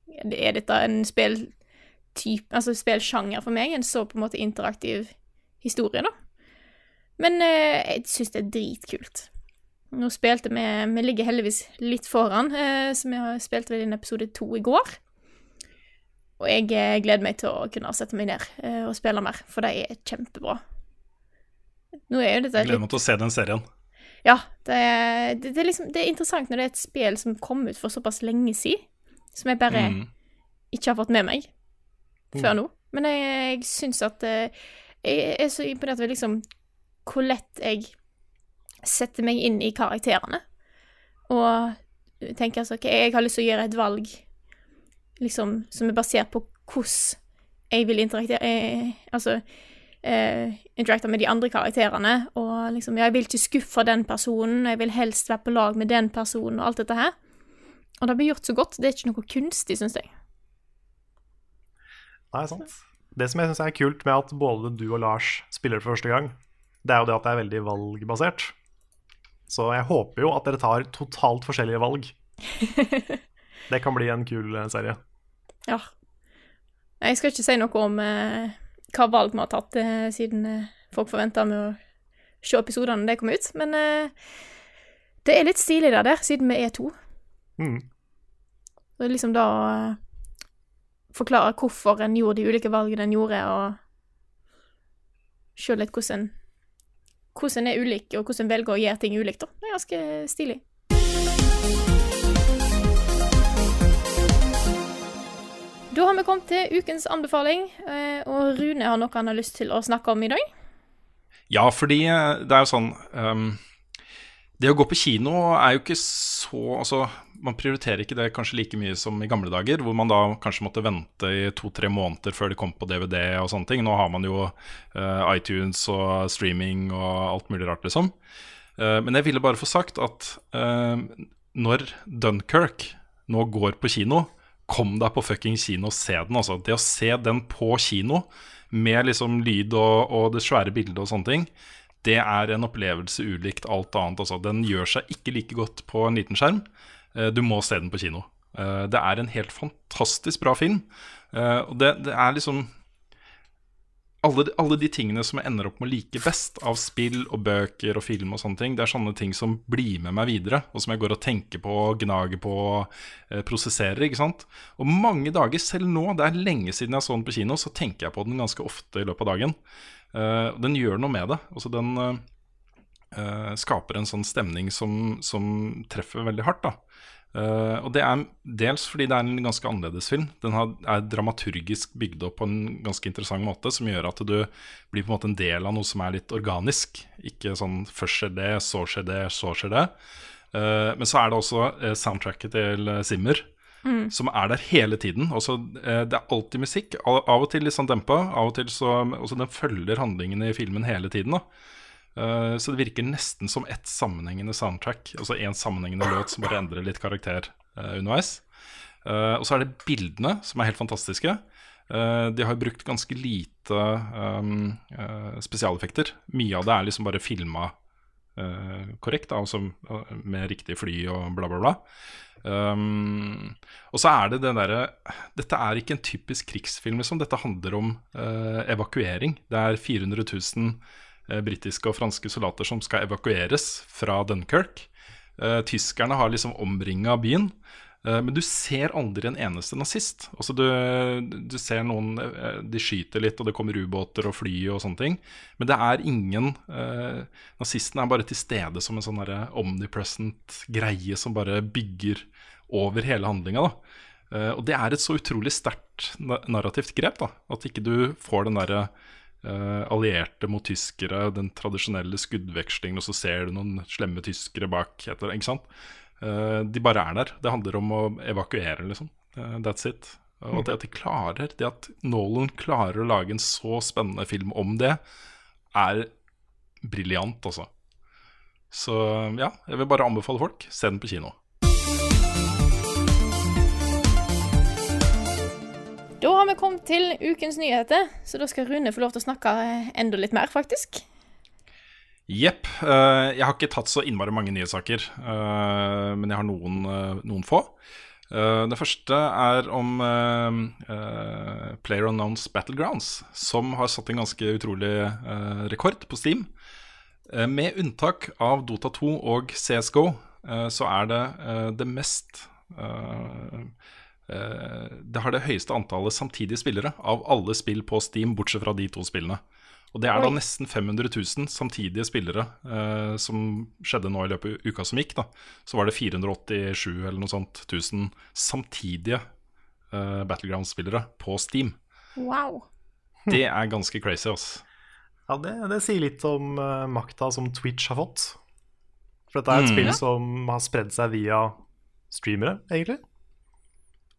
Er dette en spilltype Altså spillsjanger for meg? En så på en måte interaktiv historie, da. Men eh, jeg syns det er dritkult. Nå spilte vi Vi ligger heldigvis litt foran, eh, så vi har spilt vel inn episode to i går. Og jeg eh, gleder meg til å kunne sette meg ned eh, og spille mer, for de er kjempebra. Nå er jo dette Jeg gleder meg til å se den serien. Ja, det det, det, er liksom, det er interessant når det er et spill som kom ut for såpass lenge siden, som jeg bare Mm. ikke har fått med meg før nå. Men jeg, jeg syns at eh, Jeg er så imponert over liksom hvor lett jeg setter meg inn i karakterene. Og tenker altså OK, jeg har lyst til å gjøre et valg liksom som er basert på hvordan jeg vil interaktere eh, Altså eh, interacte med de andre karakterene. Og liksom, jeg vil ikke skuffe den personen, jeg vil helst være på lag med den personen, og alt dette her. Og det blir gjort så godt. Det er ikke noe kunstig, syns jeg. Nei, sant. Det som jeg syns er kult med at både du og Lars spiller for første gang, det er jo det at det er veldig valgbasert. Så jeg håper jo at dere tar totalt forskjellige valg. <laughs> Det kan bli en kul eh, serie. Ja. Jeg skal ikke si noe om eh, hva valg vi har tatt, eh, siden eh, folk forventer med å se episodene når de kommer ut. Men eh, det er litt stilig der, der, siden vi er to. Mm. Det er liksom da å eh, forklare hvorfor en gjorde de ulike valgene en gjorde, og se litt hvordan hvordan er ulik, og hvordan velger å gjøre ting ulikt. da. Det er ganske stilig. Da har vi kommet til ukens anbefaling, eh, og Rune har noe han har lyst til å snakke om i dag. Ja, fordi eh, det er jo sånn um, Det å gå på kino er jo ikke så Altså, man prioriterer ikke det kanskje like mye som i gamle dager, hvor man da kanskje måtte vente i to-tre måneder før det kom på DVD og sånne ting. Nå har man jo uh, iTunes og streaming og alt mulig rart, liksom. Uh, men jeg ville bare få sagt at uh, når Dunkerque nå går på kino, kom deg på fucking kino og se den. Altså. Det å se den på kino med liksom lyd og, og det svære bildet og sånne ting, det er en opplevelse ulikt alt annet. Altså. Den gjør seg ikke like godt på en liten skjerm. Eh, du må se den på kino. Eh, det er en helt fantastisk bra film. Eh, og det, det er liksom alle, alle, de tingene som jeg ender opp med å like best av spill og bøker og film, og sånne ting, det er sånne ting som blir med meg videre, og som jeg går og tenker på, gnager på, Og prosesserer. ikke sant? Og mange dager, selv nå, det er lenge siden jeg så den på kino, så tenker jeg på den ganske ofte i løpet av dagen. Uh, den gjør noe med det. Altså, den uh, skaper en sånn stemning som, som treffer veldig hardt. da. Uh, og det er dels fordi det er en ganske annerledes film. Den er dramaturgisk bygd opp på en ganske interessant måte, som gjør at du blir på en måte en del av noe som er litt organisk. Ikke sånn først skjer det, så skjer det, så skjer det. Men så er det også soundtracket til Zimmer, mm. som er der hele tiden. Også, det er alltid musikk. Av, og til litt sånn dempa. Av og til så også Den følger handlingene i filmen hele tiden. da Uh, så det virker nesten som ett sammenhengende soundtrack. Altså én sammenhengende låt som bare endrer litt karakter uh, underveis. Uh, og så er det bildene, som er helt fantastiske. de har brukt ganske lite um, spesialeffekter. Mye av det er liksom bare filma korrekt, da, altså, med riktig fly og bla, bla, bla. Um, og så er det den derre Dette er ikke en typisk krigsfilm, liksom. Dette handler om evakuering. Det er 400 000 uh, britiske og franske soldater som skal evakueres fra Dunkerque. Uh, tyskerne har liksom omringa byen. Eh, men du ser aldri en eneste nazist. Altså du, du, ser noen eh, De skyter litt, og det kommer ubåter og fly og sånne ting. Men det er ingen eh, Nazistene er bare til stede som en sånn omnipresent greie som bare bygger over hele handlinga. Eh, og det er et så utrolig sterkt narrativt grep. da At ikke du får den derre eh, allierte mot tyskere, den tradisjonelle skuddvekslingen, og så ser du noen slemme tyskere bak. Etter, ikke sant? Uh, de bare er der. Det handler om å evakuere, liksom. Uh, that's it. Og det at de klarer, det at Nolan klarer å lage en så spennende film om det, er briljant, altså. Så ja, jeg vil bare anbefale folk, se den på kino. Da har vi kommet til ukens nyheter, så da skal Rune få lov til å snakke enda litt mer, faktisk. Jepp. Uh, jeg har ikke tatt så innmari mange nyhetssaker, uh, men jeg har noen, uh, noen få. det første er om Player Unknowns Battlegrounds, som har satt en ganske utrolig rekord på Steam. med unntak av Dota 2 og CSGO, så er det det mest Eh, det har det høyeste antallet samtidige spillere av alle spill på Steam, bortsett fra de to spillene. Og det er da nesten 500 000 samtidige spillere eh, som skjedde nå i løpet av uka som gikk. da Så var det 487 eller noe sånt 1000 samtidige eh, Battleground-spillere på Steam. Wow <laughs> Det er ganske crazy, altså. Ja, det, det, sier litt om uh, makta som Twitch har fått. For dette er et mm. spill som har spredd seg via streamere, egentlig.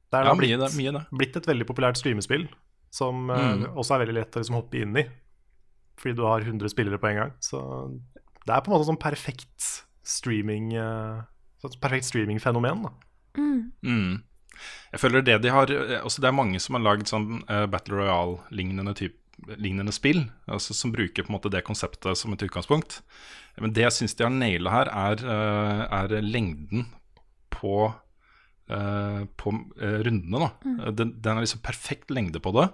Det er ja, blitt, mye det, mye det. blitt, et veldig populært streamespill som eh, mm. uh, også er veldig lett å liksom hoppe inn i. Fordi du har 100 spillere på en gang. Så det er på en måte sånn perfekt streaming sånn Perfekt streamingfenomen. Mm. Mm. Jeg føler det de har eh, også Det er mange som har lagd sånn uh, Battle Royale-lignende lignende spill, altså som bruker på en måte det konseptet som et utgangspunkt. Men det jeg syns de har naila her, er, er, lengden på Uh, på uh, rundene. da mm. Eh, den, den, er liksom perfekt lengde på det.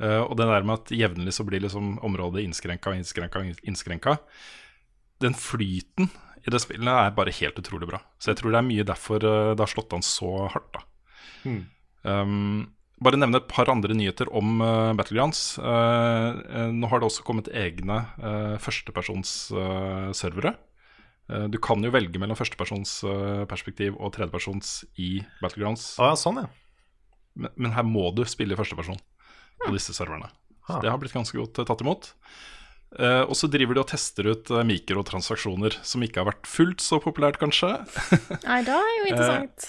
Uh, og det der med at jevnlig så blir liksom området innskrenka og innskrenka. innskrenka Den flyten i det spillet er bare helt utrolig bra. Så jeg tror det er mye derfor det har slått an så hardt. da mm. um, bare nevne et par andre nyheter om uh, Battlegrounds. Uh, uh, nå har det også kommet egne uh, førstepersons-servere. Du kan jo velge mellom førstepersonsperspektiv og tredjepersons i Battlegrounds. Ah, ja, sånn, ja. Men, men her må du spille i førsteperson på disse serverne. Så Ah. det har blitt ganske godt eh, tatt imot. Eh, og så driver de og tester ut eh, mikrotransaksjoner, som ikke har vært fullt så populært, kanskje. <laughs> Nei, det er jo interessant.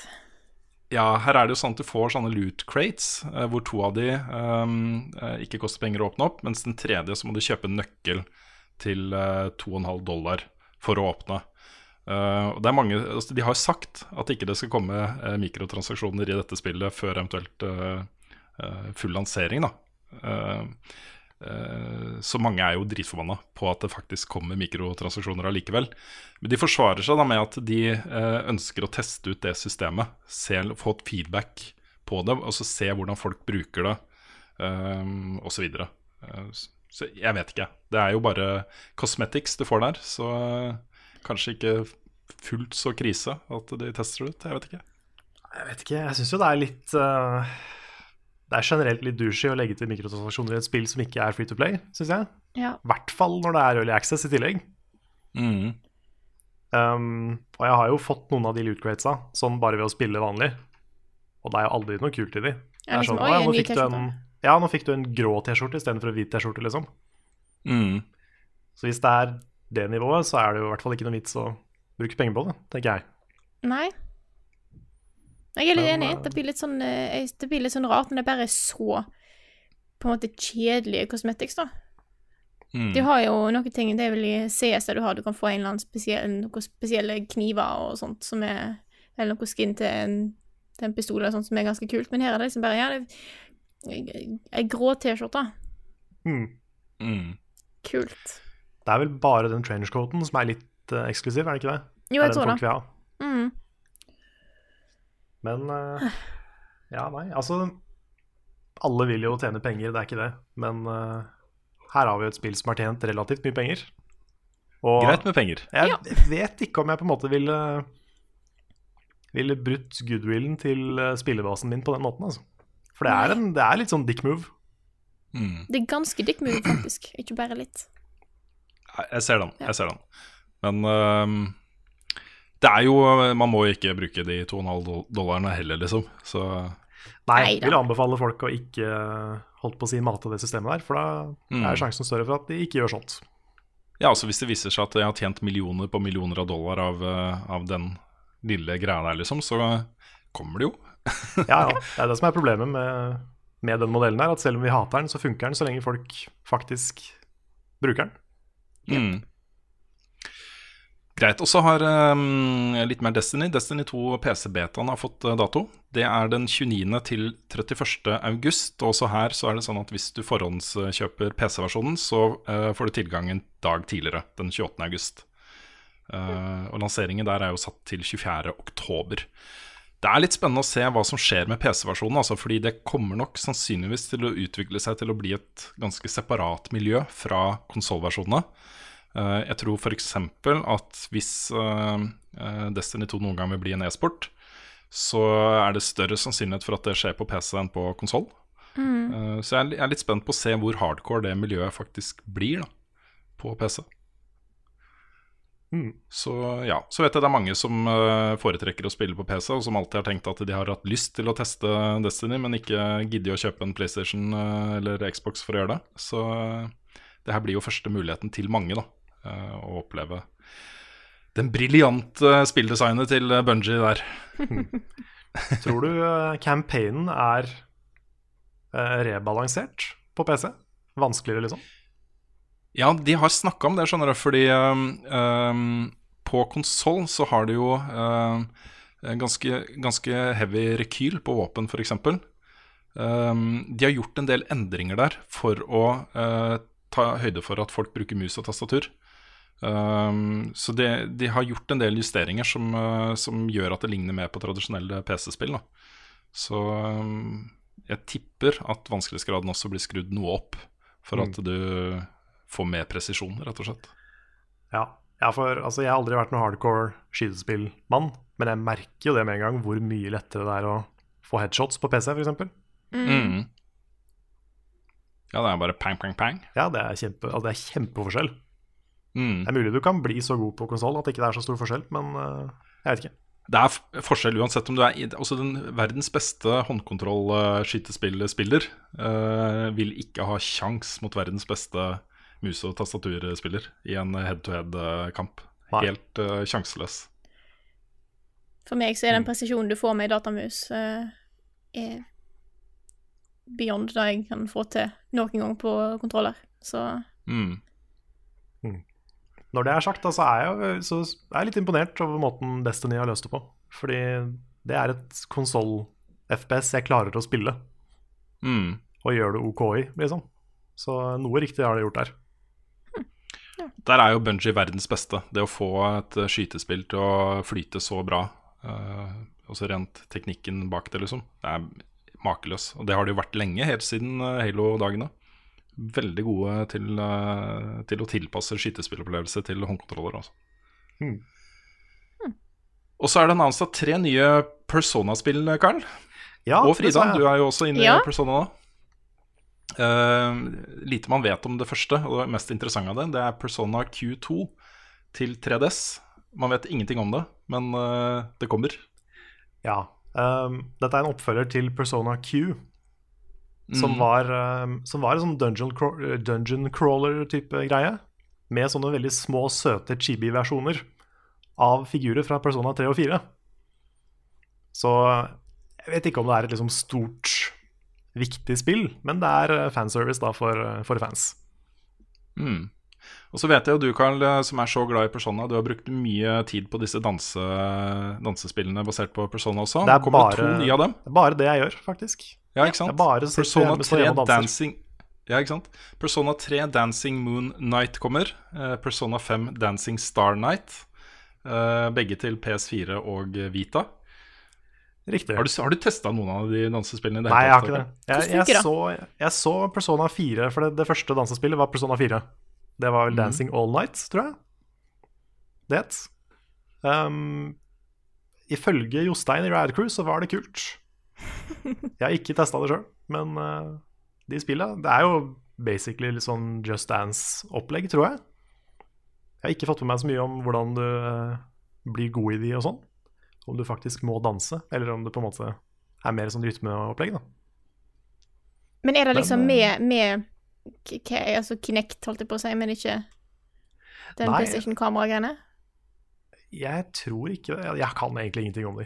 Ja, her er det jo sånn at du får sånne loot crates, eh, hvor to av de ehm, eh, ikke koster penger å åpne opp, mens den tredje så må du kjøpe en nøkkel til eh, 2,5 dollar for å åpne. Uh, mange, altså, de har jo sagt at ikke det skal komme uh, mikrotransaksjoner i dette spillet før eventuelt uh, full lansering. så mange er jo dritforbanna på at det faktisk kommer mikrotransaksjoner allikevel. Men de forsvarer seg da med at de ønsker å teste ut det systemet. Se, få et feedback på det, og så se hvordan folk bruker det, uh, osv. Uh, så jeg vet ikke. Det er jo bare cosmetics du får der, så eh, kanskje ikke fullt så krise at de tester det ut. Jeg vet ikke. Jeg vet ikke, jeg syns jo det er litt uh, Det er generelt litt douchey å legge til mikrotransaksjoner i et spill som ikke er free to play, syns jeg. Ja. I hvert fall når det er early access i tillegg. Um, og jeg har jo fått noen av de loot cratesa sånn bare ved å spille vanlig. Og det er jo aldri noe kult i de. Det er sånn, liksom, sånn, oi, «Å ja, en nå fikk du en, T-skjorte». Ja, nå fikk du en grå T-skjorte istedenfor en hvit T-skjorte, liksom. Mm. Så hvis det er det nivået, så er det jo i hvert fall ikke noe vits å bruke penger på det, tenker jeg. Nei. Jeg er litt enig. eh, Det blir litt sånn eh, Det blir litt sånn rart når det bare er så på en måte kjedelige cosmetics, da. Mm. De har jo noen ting Det er vel i CS der du har Du kan få en eller annen spesiell, noen spesielle kniver og sånt som er Eller noe skin til en, til en pistol eller sånt som er ganske kult, men her er det liksom bare Ja, det er ei grå T-skjorte. Mm. Mm. Kult. Det er vel bare den trainerscoaten som er litt uh, eksklusiv, er det ikke det? Jo, jeg tror det. Mm. Men uh, Ja, nei, altså Alle vil jo tjene penger, det er ikke det. Men uh, her har vi jo et spill som har tjent relativt mye penger. Og Greit med penger. jeg Ja. vet ikke om jeg på en måte ville Ville brutt goodwillen til spillebasen min på den måten, altså. For det er, en, det er litt sånn dick move. Mm. Det er ganske dick move, faktisk. Ikke bare litt. Jeg ser den. Ja. jeg ser den Men uh, det er jo Man må jo ikke bruke de 2,5 dollarene heller, liksom. Så Nei, jeg vil anbefale folk å ikke holdt på å si mate det systemet der, for da Mm. er sjansen større for at de ikke gjør sånt. ja, altså hvis det viser seg at jeg har tjent millioner på millioner av dollar av, øh, av den lille greia der, liksom, så kommer det jo. <laughs> Ja, ja. Det er det som er problemet med, med den modellen her, at selv om vi hater den, så funker den så lenge folk faktisk bruker den. Mm. Greit. Og så har um, litt mer Destiny. Destiny 2 PC-betaen har fått øh, dato. Det er den 29. til 31. august. Og også her så er det sånn at hvis du forhåndskjøper PC-versjonen, så uh, får du tilgang en dag tidligere, den 28. august. Uh, og lanseringen der er jo satt til 24. oktober. Det er litt spennende å se hva som skjer med PC-versjonen, altså fordi det kommer nok sannsynligvis til å utvikle seg til å bli et ganske separat miljø fra konsollversjonene. Eh, jeg tror f.eks. at hvis eh, eh, Destiny 2 noen gang vil bli en e-sport, så er det større sannsynlighet for at det skjer på PC enn på konsoll. Mm. så jeg er, jeg er litt spent på å se hvor hardcore det miljøet faktisk blir da, på PC. Mm. Så ja, så vet jeg det er mange som eh, foretrekker å spille på PC, og som alltid har tenkt at de har hatt lyst til å teste Destiny, men ikke gidder å kjøpe en PlayStation eh, eller Xbox for å gjøre det. Så eh, det her blir jo første muligheten til mange, da, å oppleve den briljante spilldesignet til Bungie der. <laughs> Tror du campaignen er rebalansert på PC? Vanskeligere, liksom? Ja, de har snakka om det, skjønner du, fordi um, um, på konsoll så har de jo um, ganske, ganske heavy rekyl på våpen, f.eks. Um, de har gjort en del endringer der for å uh, ta høyde for at folk bruker mus og tastatur. Um, så de, de har gjort en del justeringer som, uh, som gjør at det ligner mer på tradisjonelle PC-spill. Så um, jeg tipper at vanskelighetsgraden også blir skrudd noe opp, for at du får mer presisjon, rett og slett. Ja. ja, for altså, jeg har aldri vært noen hardcore skytespillmann, men jeg merker jo det med en gang hvor mye lettere det er å få headshots på PC, f.eks. Mm. Ja, det er bare pang, pang, pang. Ja, det er, kjempe, altså, det er kjempeforskjell. Mm. Det er mulig du kan bli så god på konsoll at det ikke er så stor forskjell, men uh, jeg vet ikke. Det er f- forskjell uansett om du er i- altså den verdens beste håndkontroll-skytespillspiller uh, vil ikke ha kjangs mot verdens beste mus- og tastaturspiller i en head-to-head-kamp. Helt uh, sjanseløs. For meg så er den presisjonen du får med i datamus, uh, er beyond det jeg kan få til noen gang på kontroller. Så Mm. Når det er sagt, da, så er jeg, så er jeg litt imponert over måten Destiny har løst det på. Fordi det er et konsoll-FPS jeg klarer å spille, Mm. og gjør det OK i, liksom. Så noe riktig har de gjort der. Der er jo Bungie verdens beste. Det å få et eh, skytespill til å flyte så bra. Uh, også rent teknikken bak det, liksom. Det er makeløs. Og det har det jo vært lenge, helt siden eh, Halo-dagene. Veldig gode til, uh, til å tilpasse skytespillopplevelse til håndkontroller. Altså. Hmm. Og så er det annonsa tre nye Persona-spill, Karl. Ja, og Frida, du er jo også inne Ja. i Persona nå. Eh, lite man vet om det første, og det mest interessante av det, det er Persona Q2 til 3DS. Man vet ingenting om det, men eh, det kommer. Ja. Um, dette er en oppfølger til Persona Q, som Mm. var, um, som var en sånn dungeon, craw- dungeon crawler-type greie. Med sånne veldig små, søte chibi-versjoner av figurer fra Persona 3 og 4. Så jeg vet ikke om det er et liksom stort, viktig spill, men det er eh, fanservice da for, eh, for fans. Mm. Og så vet jeg jo du, Carl, eh, som er så glad i Persona, du har brukt mye tid på disse danse, dansespillene basert på Persona også. Det er kommer bare- to nye av dem. Det er bare det jeg gjør, faktisk. Ja, ikke sant? Er Persona 3 hjemme og danse. Dancing Ja, ikke sant? Persona 3 Dancing Moon Night kommer. Persona 5 Dancing Star Night. Begge til PS4 og Vita. Riktig. Har du, har du testa noen av de dansespillene? det Nei, jeg har ikke det. Jeg, Jeg, jeg, så, jeg så Persona 4, for det, det første dansespillet var Persona 4. Det var vel Mhm. Dancing All Night, tror jeg. Det het. Um, ifølge Jostein i Rad Crew så var det kult. <laughs> Jeg har ikke testa det sjøl, men uh, de spilla Det er jo basically litt sånn Just Dance-opplegg, tror jeg. Jeg har ikke fått med meg så mye om hvordan du uh, blir god i de og sånn. Om du faktisk må danse, eller om det på en måte er mer sånn rytmeopplegg, da. Men er det liksom men, med, med k- altså Kinect, holdt jeg på å si, men ikke den. PlayStation-kameragreiene? Jeg tror ikke det. Jeg- kan egentlig ingenting om de.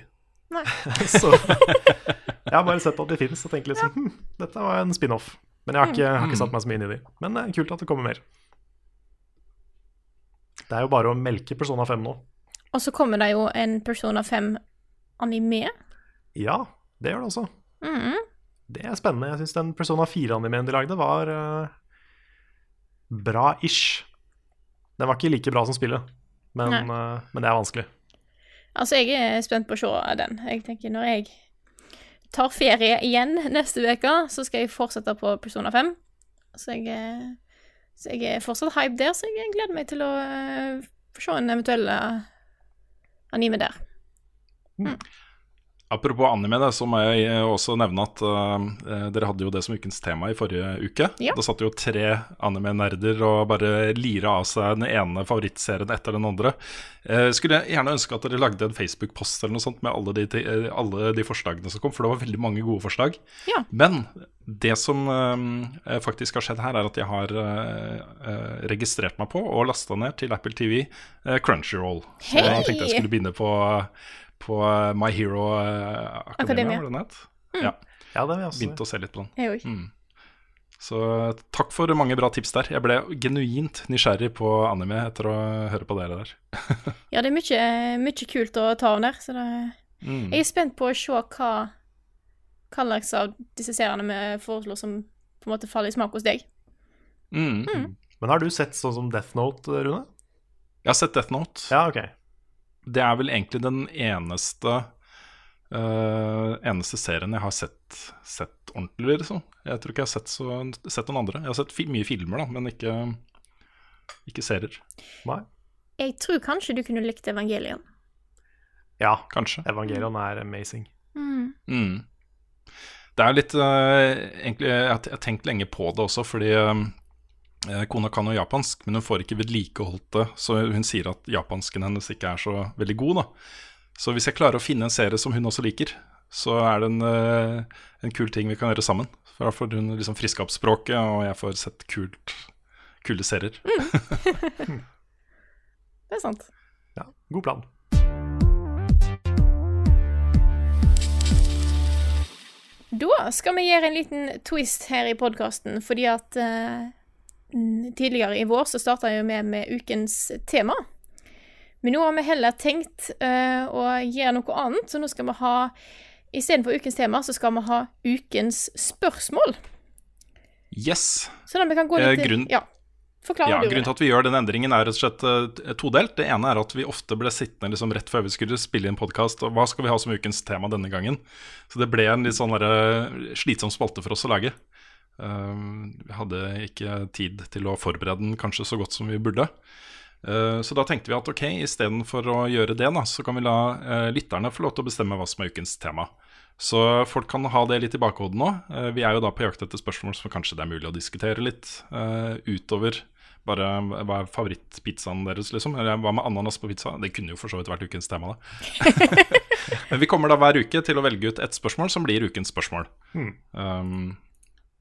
Nei. <laughs> så jeg har bare sett at de fins og tenkt liksom hm, dette var en spin-off. Men jeg har ikke, har ikke satt meg så mye inn i de. Men det er kult at det kommer mer. Det er jo bare å melke Persona 5 nå. Og så kommer det jo en Persona 5-anime. Ja, det gjør det også. Mhm. Det er spennende. Jeg syns den Persona 4-animeen de lagde, var uh, bra-ish. Den var ikke like bra som spillet, men, eh, men det er vanskelig. Altså, jeg er spent på å se den. Jeg tenker når jeg tar ferie igjen neste uke, så skal jeg fortsette på Persona 5. Så jeg, eh, så jeg er fortsatt hype der, så jeg gleder meg til å uh, se en eventuell eh, anime der. Apropos anime, så må jeg eh, også nevne at eh, dere hadde jo det som ukens tema i forrige uke. Ja. Da satt jo tre anime-nerder og bare lira av seg den ene favorittserien etter den andre. Uh, skulle jeg gjerne ønske at dere lagde en Facebook-post eller noe sånt med alle de, alle de forslagene som kom, for det var veldig mange gode forslag. Ja. Men det som uh, faktisk har skjedd her, er at jeg har registrert meg på og lasta ned til Apple TV Crunchyroll. Så Hei! jeg tenkte jeg skulle begynne på, på eh, My Hero Akademia. Akademia. het? Mm. Ja, Ja, det vil jeg også begynte å se litt på den. Jeg også. Mm. Så eh, takk for mange bra tips der. Jeg ble genuint nysgjerrig på anime etter å høre på dere der. <laughs> Ja, det er mye, mye kult å ta av der, så det Mm. Jeg er spent på å se hva hva slags av disse seriene vi foreslår som på en måte faller i smak hos deg. Mm. Men har du sett sånn som Death Note, Rune? Jeg har sett Death Note. Ja, ok. Det er vel egentlig den eneste Uh, eneste serien jeg har sett, sett ordentlig, liksom. Jeg tror ikke jeg har sett, så, sett noen andre. Jeg har sett fi mye filmer, da, men ikke, ikke serier. Nei. Jeg tror kanskje du kunne likt Evangelion. Ja, Kanskje. Evangelion er amazing. Mm. Mm. Det er litt uh, egentlig, Jeg har- tenkt lenge på det også, fordi eh, kona kan jo japansk, men hun får ikke vedlikeholdt det. Så hun sier at japansken hennes ikke er så veldig god, da. Så hvis jeg klarer å finne en serie som hun også liker, så er det en, eh, en kul ting vi kan gjøre sammen. For da får hun liksom friska opp språket, og jeg får sett kult, kule serier. <laughs> Det er sant. Ja, god plan. Da skal vi gjøre en liten twist her i podkasten, fordi at eh, mm, tidligere i vår så starta vi med, med ukens tema. Men nå har vi heller tenkt uh, å gjøre noe annet, så nå skal vi ha Istedenfor ukens tema, så skal vi ha ukens spørsmål. Yes! Sånn at vi kan gå Eh, litt grunn- Ja. Forklar Ja, du. Grunnen til at vi gjør den endringen er rett og slett eh, todelt. Det ene er at vi ofte ble sittende liksom rett før vi skulle spille inn podkast. Hva skal vi ha som ukens tema denne gangen? Så det ble en litt sånn slitsom spalte for oss å lage. Vi hadde ikke tid til å forberede den kanskje så godt som vi burde. Uh, så da tenkte vi at ok, istedenfor å gjøre det, da, så kan vi la uh, lytterne få lov til å bestemme hva som er ukens tema. Så folk kan ha det litt i bakhodet nå. Vi er jo da på jakt etter spørsmål som kanskje det er mulig å diskutere litt utover bare hva er favorittpizzaen deres, liksom? Eller hva med ananas på pizza? Det kunne jo for så vidt vært ukens tema, da. <laughs> Men vi kommer da hver uke til å velge ut ett spørsmål som blir ukens spørsmål. Um,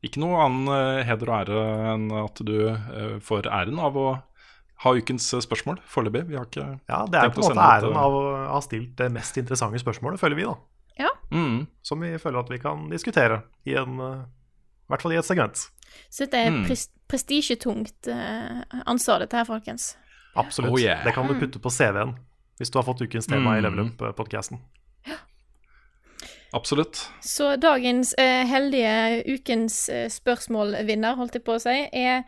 ikke noe annen eh, heder og ære enn at du eh, får æren av å ha ukens eh, spørsmål foreløpig. Vi har ikke Ja, det er på en måte æren av å ha stilt det mest interessante spørsmålet, føler vi, da. Ja. mm, Som vi føler at vi kan diskutere i en I hvert fall i et segment. Så det er Mm. pres prestisjetungt ansvar, dette her, folkens. Absolutt. Oh, yeah. Det kan du putte på CV-en hvis du har fått ukens tema i Mm. Level Up-podkasten. Absolutt. Så dagens eh, heldige ukens eh, spørsmålvinner, holdt jeg på å si, er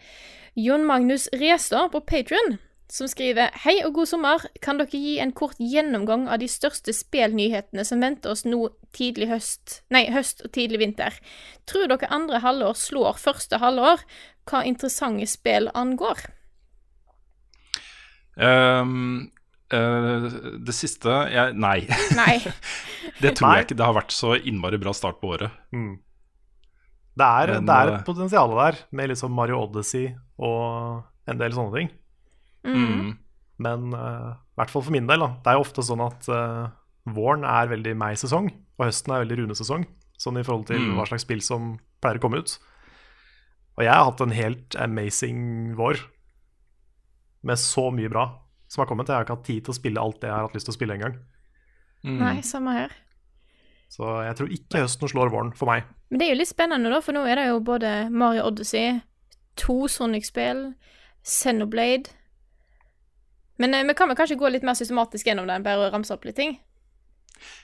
Jon Magnus Restad på Patrion, som skriver Hei og god sommer. Kan dere gi en kort gjennomgang av de største spelnyhetene som venter oss nå tidlig høst Nei, høst og tidlig vinter? Tror dere andre halvår slår første halvår hva interessante spill angår? Um, eh, det siste jeg, Nei. Nei. <laughs> det tror Nei. jeg ikke. Det har vært så innmari bra start på året. Mm. Det, er, Men, det er eh, et potensial der, med liksom Mario Odyssey og en del sånne ting. Mm. Men eh, i hvert fall for min del, da. Det er jo ofte sånn at uh, våren er veldig meg-sesong, og høsten er veldig Rune-sesong. Sånn i forhold til Mm. hva slags spill som pleier å komme ut. Og jeg har hatt en helt amazing vår med så mye bra som har kommet. Jeg har ikke hatt tid til å spille alt det jeg har hatt lyst til å spille engang. Mm. Nei, samme her. Så jeg tror ikke høsten slår våren for meg. Men det er jo litt spennende, da, for nå er det jo både Mario Odyssey, to Sonic-spill, Xenoblade Men eh, vi kan vel kanskje gå litt mer systematisk gjennom den, bare å ramse opp litt ting?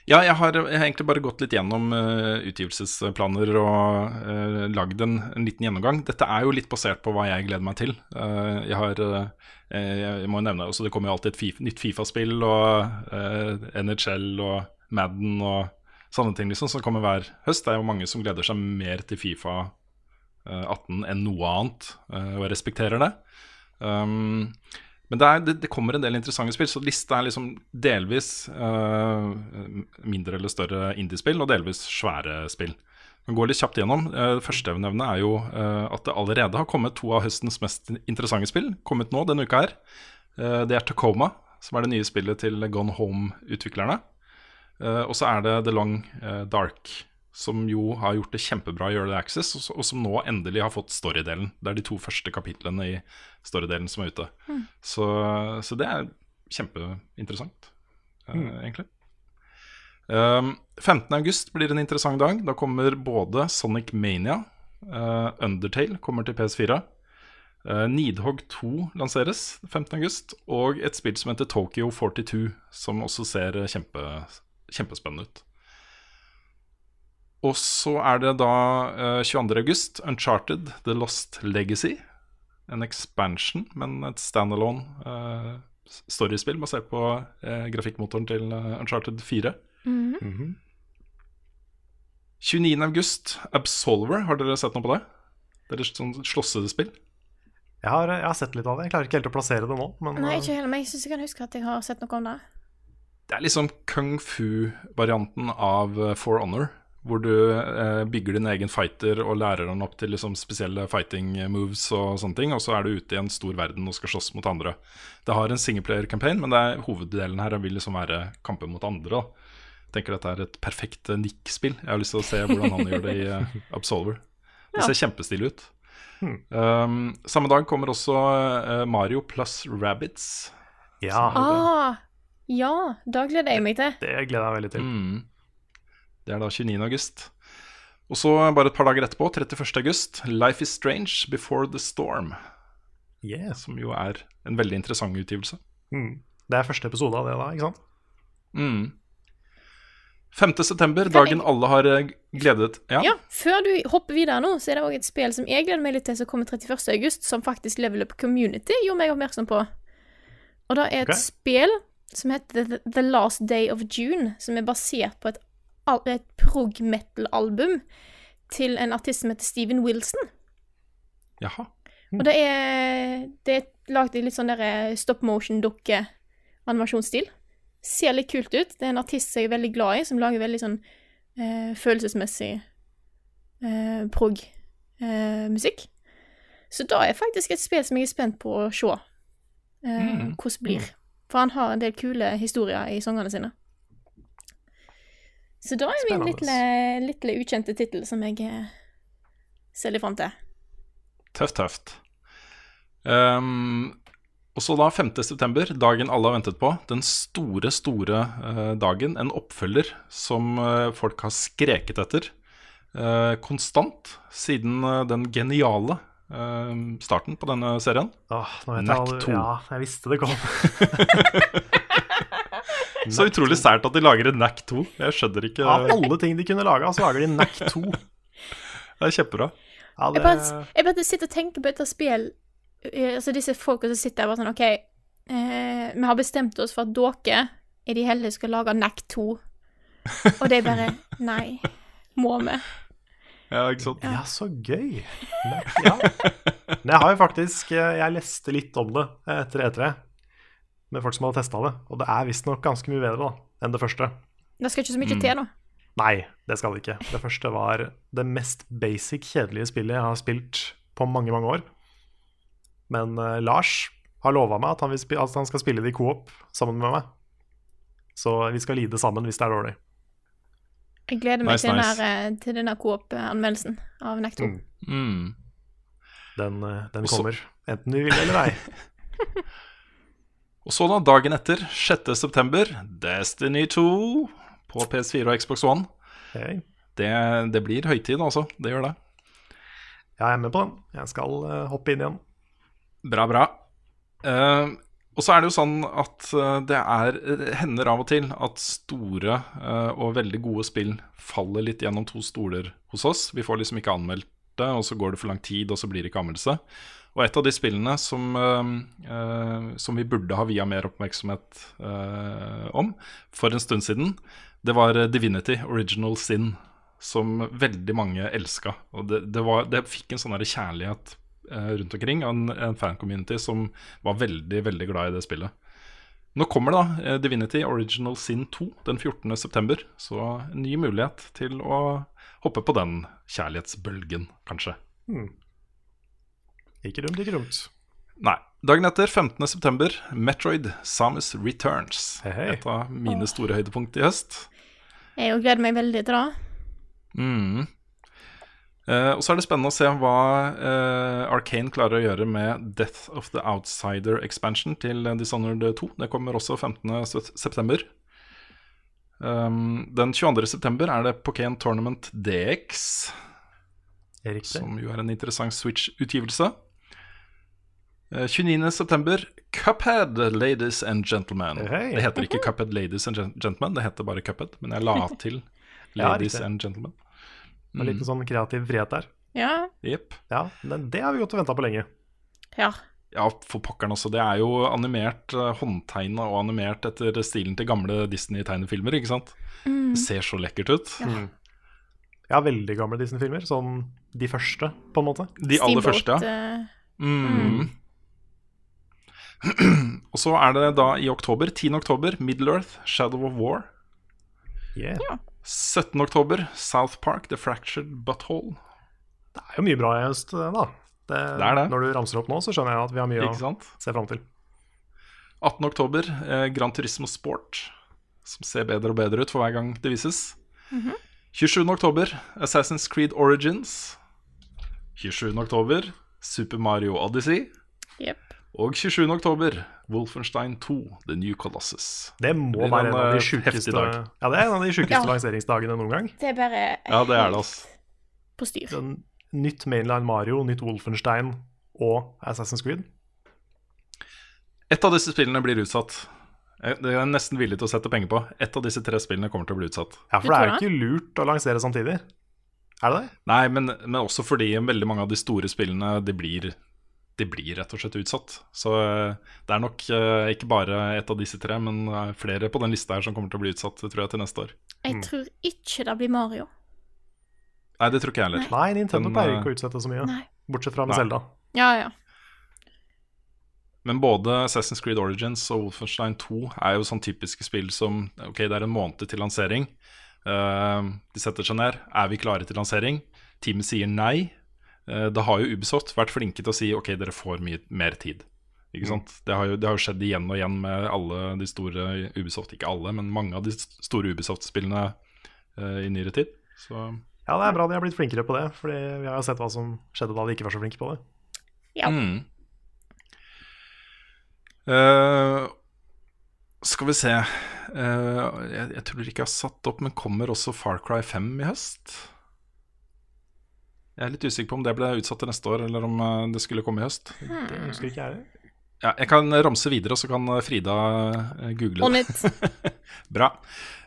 Ja, jeg har, jeg har egentlig bare gått litt gjennom uh, utgivelsesplaner og uh, lagd en, en liten gjennomgang. Dette er jo litt basert på hva jeg gleder meg til. Uh, jeg har uh, Jeg må jo nevne også, Det kommer jo alltid et FIFA, nytt Fifa-spill og NHL og Madden og sånne ting liksom, som kommer hver høst. Det er jo mange som gleder seg mer til Fifa eh, 18 enn noe annet, og jeg respekterer det. Um, men det, er, det, det kommer en del interessante spill, så lista er liksom delvis uh, mindre eller større indiespill, og delvis svære spill. Vi går litt kjapt gjennom. Uh, Det første jeg vil nevne, er jo uh, at det allerede har kommet to av høstens mest interessante spill. Kommet nå denne uka her. Uh, Det er Tacoma, som er det nye spillet til Gone Home-utviklerne. Eh, Og så er det The Long eh, Dark, som jo har gjort det kjempebra i Early Access, og, og som nå endelig har fått storydelen. Det er de to første kapitlene i storydelen som er ute. Så, så det er kjempeinteressant, eh, egentlig. Um, 15. august blir en interessant dag. Da kommer både Sonic Mania, uh, Undertale kommer til PS4. Uh, Nidhogg 2 lanseres 15. august, og et spill som heter Tokyo 42, som også ser eh, kjempe, kjempespennende ut. Og så er det da eh, 22. august, Uncharted The Lost Legacy. En expansion, men et standalone uh, storyspill basert på uh, grafikkmotoren til eh, Uncharted 4. 29. august, Absolver. Har dere sett noe på det? Det er et sånt slåssespill. Jeg har, jeg har sett litt av det. Jeg klarer ikke helt å plassere det nå. Men Nei, eh, ikke heller, men jeg syns jeg kan huske at jeg har sett noe om det. Det er liksom kung fu-varianten av eh, For Honor, Hvor du eh, bygger din egen fighter og lærer den opp til liksom, spesielle fighting moves og sånne ting. Og så er du ute i en stor verden og skal slåss mot andre. Det har en singleplayer-campaign, men det er, hoveddelen her vil liksom være kamper mot andre. Da. Jeg tenker dette er et perfekt eh, Nick-spill. Jeg har lyst til å se hvordan han gjør det i uh, Absolver. Det ser kjempestilig ut. Um, samme dag kommer også uh, Mario pluss Rabbits. Ja, Ah, ja, da gleder jeg meg til. det gleder jeg meg veldig til. Mm. Det er da 29. august. Og så bare et par dager etterpå, 31. august, Life is Strange Before the Storm. Yeah. Som jo er en veldig interessant utgivelse. Mm. Det er første episode av det da, ikke sant? Mm. 5. september, dagen alle har eh, gledet Ja, Ja, Før du hopper videre nå, så er det òg et spill som jeg gleder meg litt til, som kommer 31. august, som faktisk Level Up Community gjorde meg oppmerksom på. Og det er et okay. spill som heter The, Last Day of June, som er basert på et, et prog metal-album til en artist som heter Steven Wilson. jaha. Og det er, det er lagd i litt sånn der stop motion-dukke-animasjonsstil. Ser litt kult ut. Det er en artist jeg er veldig glad i, som lager veldig sånn eh, følelsesmessig eh, prog-musikk. Så da er faktisk et spill som jeg er spent på å se eh, Mm. hvordan det blir. For han har en del kule historier i sangene sine. Så da er min lille, lille ukjente tittel som jeg eh, ser litt fram til. Tøft, tøft. Um, og så da 5. september, dagen alle har ventet på. Den store, store uh, dagen. En oppfølger som uh, folk har skreket etter uh, konstant siden den geniale starten på denne serien. Åh, nå vet Knack jeg, 2. Ja, jeg visste det kom. <laughs> <laughs> <laughs> Så utrolig sært at de lager en NAC 2. Jeg skjønner ikke Av alle ting de kunne laga, så lager de NAC 2. <laughs> Det er kjempebra. Ja, Jeg bare, jeg bare sitter og tenker på dette spill eh, Altså disse folka som sitter der bare sånn OK, eh, vi har bestemt oss for at dere er de heldige skal lage NAC 2. Og det er bare <laughs> Nei. Må vi? Ja, ikke sant? ja, så gøy. Men, ja. Men jeg har jo faktisk eh, Jeg leste litt om det etter E3 med folk som hadde testa det, og det er visstnok ganske mye bedre da enn det første. Det skal ikke så mye Mm. til, nå? Nei, det skal det ikke. Det første var det mest basic, kjedelige spillet jeg har spilt på mange, mange år. Men uh, Lars har lova meg at han, vil at han skal spille det i coop sammen med meg. Så vi skal lide sammen hvis det er dårlig. Jeg gleder meg Nice, til, nice. den der, eh, til denne Coop-anmeldelsen av Nekto. Mm. Mm. Den, eh, den Også- kommer, enten vi vil eller ei. <laughs> Og så da, dagen etter, 6. september, Destiny 2 på PS4 og Xbox One. Hey. Det, det blir høytid, altså. Det gjør det. Jeg er med på den. Jeg skal uh, hoppe inn igjen. Bra, bra. Uh, og så er det jo sånn at eh, det er hender av og til at store uh, og veldig gode spill faller litt gjennom to stoler hos oss. Vi får liksom ikke anmeldt det, og så går det for lang tid, og så blir det ikke anmeldelse. Og et av de spillene som, uh, som vi burde ha via mer oppmerksomhet uh, om for en stund siden, det var Divinity Original Sin, som veldig mange elska. Og det, det, var, det fikk en sånn kjærlighet uh, rundt omkring, av en, en fan-community som var veldig, veldig glad i det spillet. Nå kommer da eh, Divinity Original Sin 2 den 14. september, så en ny mulighet til å hoppe på den kjærlighetsbølgen, kanskje. Ikke dumt, ikke dumt. Nei. Dagen etter, 15. september, Metroid Samus Returns. Hei, hei. Et av mine store høydepunkt i høst. Jeg òg gleder meg veldig til det. Mm. Eh, og så er det spennende å se hva eh, Arkane klarer å gjøre med Death of the Outsider expansion til Dishonored 2. Det kommer også 15. september. Um, den 22. september er det Pokémon Tournament DX, Riktig. som jo er en interessant Switch-utgivelse. Eh, 29. september Cuphead, ladies and gentlemen. Hey. Det heter ikke Cuphead, ladies and gen- gentlemen, det heter bare Cuphead. Men jeg la <laughs> til Ja, ladies ja, and gentlemen. En liten sånn kreativ frihet der. Ja. Yep. Ja, men det har vi gått og venta på lenge. ja. Ja, for pokkeren også. Det er jo animert, uh, håndtegna og animert etter stilen til gamle Disney-tegnefilmer, ikke sant? Det ser så lekkert ut. Ja, veldig gamle Disney-filmer. Sånn de første, på en måte. De aller Steamboat, første, ja. eh, Mm. <clears throat> og så er det da i oktober, 10. oktober, Middle Earth, Shadow of War. Yeah. 17. oktober, South Park, The Fractured Butthole. Det er jo mye bra i høst, da. Det, Det er det. Når du ramser opp nå, så skjønner jeg at vi har mye Ikke å se fram til. 18. oktober, eh, Gran Turismo Sport, som ser bedre og bedre ut for hver gang det vises. 27. oktober, Assassin's Creed Origins. 27. oktober, Super Mario Odyssey. Jepp. Og 27. oktober, Wolfenstein 2, The New Colossus. Det må Det være en, av de eh, sjukeste dag. Ja, det er en av de sjukeste Ja. lanseringsdagene noen gang. Det er bare Ja, det er det, altså. på styr. Den, nytt Mainline Mario, nytt Wolfenstein og Assassin's Creed. Ett av disse spillene blir utsatt. Det er jeg nesten villig til å sette penger på. Ett av disse tre spillene kommer til å bli utsatt. Ja, for det er jo ikke lurt å lansere samtidig. Er det det? Nei, men, men også fordi veldig mange av de store spillene de blir, de blir rett og slett utsatt. Så eh, det er nok eh, ikke bare ett av disse tre, men eh, flere på den lista her som kommer til å bli utsatt, tror jeg, til neste år. Jeg tror ikke det blir Mario. Nei, det tror ikke jeg heller. Nei, Nintendo pleier eh, ikke å utsette så mye. Nei. Bortsett fra med Selda. Zelda. Ja, ja. Men både Assassin's Creed Origins og Wolfenstein 2 er jo sånn typiske spill som Ok, det er en måned til lansering. Uh, de setter seg ned. Er vi klare til lansering? Teamet sier nei. Eh, da har jo Ubisoft vært flinke til å si ok, dere får mye mer tid. Ikke sant? Det, har jo, det har jo skjedd igjen og igjen med alle de store Ubisoft, ikke alle, men mange av de store Ubisoft-spillene uh, i nyere tid. Så Ja, det er bra de har blitt flinkere på det, Fordi vi har jo sett hva som skjedde da de ikke var så flinke på det. Ja. Mm. Uh, skal vi se uh, jeg, jeg tror ikke jeg har satt opp, men kommer også Far Cry 5 i høst? Jeg er litt usikker på om det ble utsatt til neste år, eller om eh, det skulle komme i høst. Det husker ikke jeg. Ja, jeg kan ramse videre, og så kan Frida eh, google det. <laughs> Bra.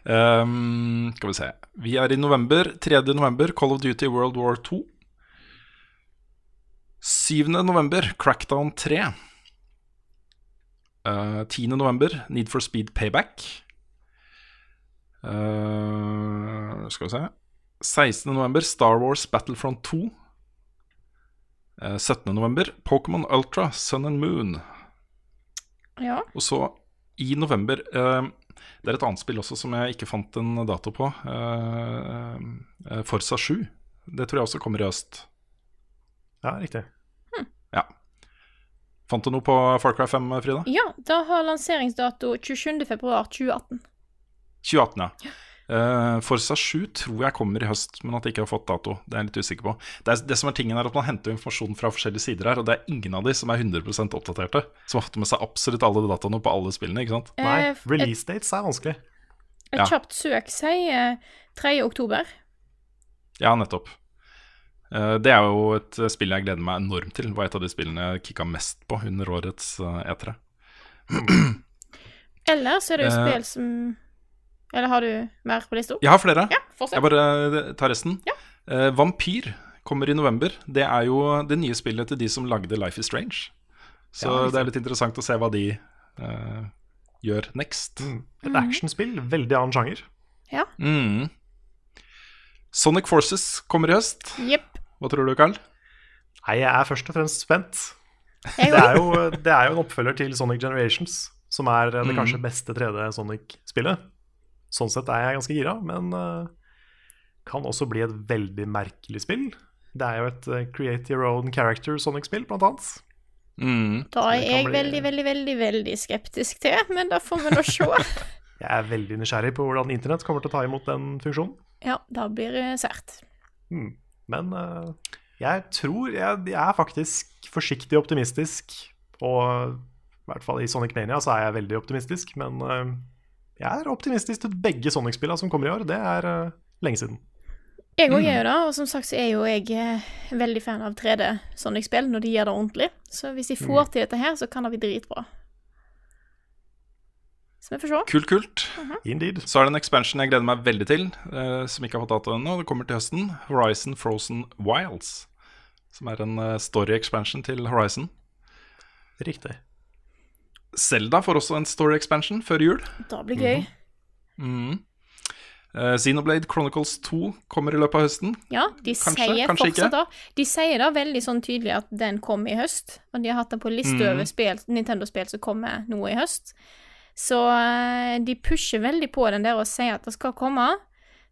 Um, skal vi se. Vi er i november. 3. november, Call of Duty World War 2. 7. november, Crackdown 3. Uh, 10. november, Need for Speed Payback. Uh, skal vi se 16. november, Star Wars Battlefront 2. Eh, 17. november, Pokémon Ultra, Sun and Moon. Ja. Og så i november eh, Det er et annet spill også som jeg ikke fant en dato på. Eh, eh, Forsa 7. Det tror jeg også kommer i øst. Ja, riktig. Ja. Fant du noe på Far Cry 5, Frida? ja, da har lanseringsdato 27.2.2018. 2018, ja. Eh, Forsa 7 tror jeg kommer i høst, men at de ikke har fått dato. Det er jeg litt usikker på. Det, er, det som er tingen er at Man henter jo informasjon fra forskjellige sider her, og det er ingen av de som er 100 oppdaterte. Som har fått med seg absolutt alle dataene på alle spillene. ikke sant? Nei, Eh, release dates er vanskelig. et Ja. kjapt søk sier 3. oktober. Ja, nettopp. Eh, Det er jo et eh, spill jeg gleder meg enormt til. Det var et av de spillene jeg kicka mest på under årets eh, E3. Eller så er det jo Eh. spill som Eller har du mer på lista? Jeg har flere. Ja, Jeg bare eh, tar resten. Eh, Vampyr kommer i november. Det er jo det nye spillet til de som lagde Life is Strange. Så Ja, det er litt interessant å se hva de uh, gjør next. Et actionspill, veldig annen sjanger. Ja. Mm. Sonic Forces kommer i høst. Yep. Hva tror du, Carl? Nei, jeg er først og fremst spent. Det er jo, det er jo en oppfølger til Sonic Generations, som er det Mhm. kanskje beste 3D Sonic-spillet. Sånn sett er jeg ganske gira, men eh, kan også bli et veldig merkelig spill. Det er jo et eh, Create Your Own Character Sonic-spill, blant annet. Mm. Da er jeg bli- veldig, veldig, veldig veldig skeptisk til, men da får vi nå se. <laughs> Jeg er veldig nysgjerrig på hvordan internett kommer til å ta imot den funksjonen. Ja, da blir det sært. Mm. Men uh, jeg tror jeg, jeg er faktisk forsiktig optimistisk. Og i hvert fall i Sonic Mania så er jeg veldig optimistisk. Men eh, jeg er optimistisk til begge Sonic-spillene som kommer i år. Det er uh, lenge siden. Jeg Mm. òg er jo det, og som sagt så er jo jeg eh, veldig fan av 3D Sonic-spill når de gjør det ordentlig. Så hvis de får Mm. til dette her, så kan det bli dritbra. Så vi får se. Kult, kult. Indeed. Så er det en expansion jeg gleder meg veldig til, uh, som ikke har fått dato ennå. Det kommer til høsten. Horizon Frozen Wilds. Som er en story expansion til Horizon. Riktig. Zelda får også en story expansion før jul. Da blir gøy. Mm. Eh, Xenoblade Chronicles 2 kommer i løpet av høsten. Ja, de Kanskje, sier kanskje fortsatt da De sier da veldig sånn tydelig at den kommer i høst. Og de har hatt den på liste mm. over Nintendo-spill som kommer nå i høst. Så uh, de pusher veldig på den der og sier at det skal komme.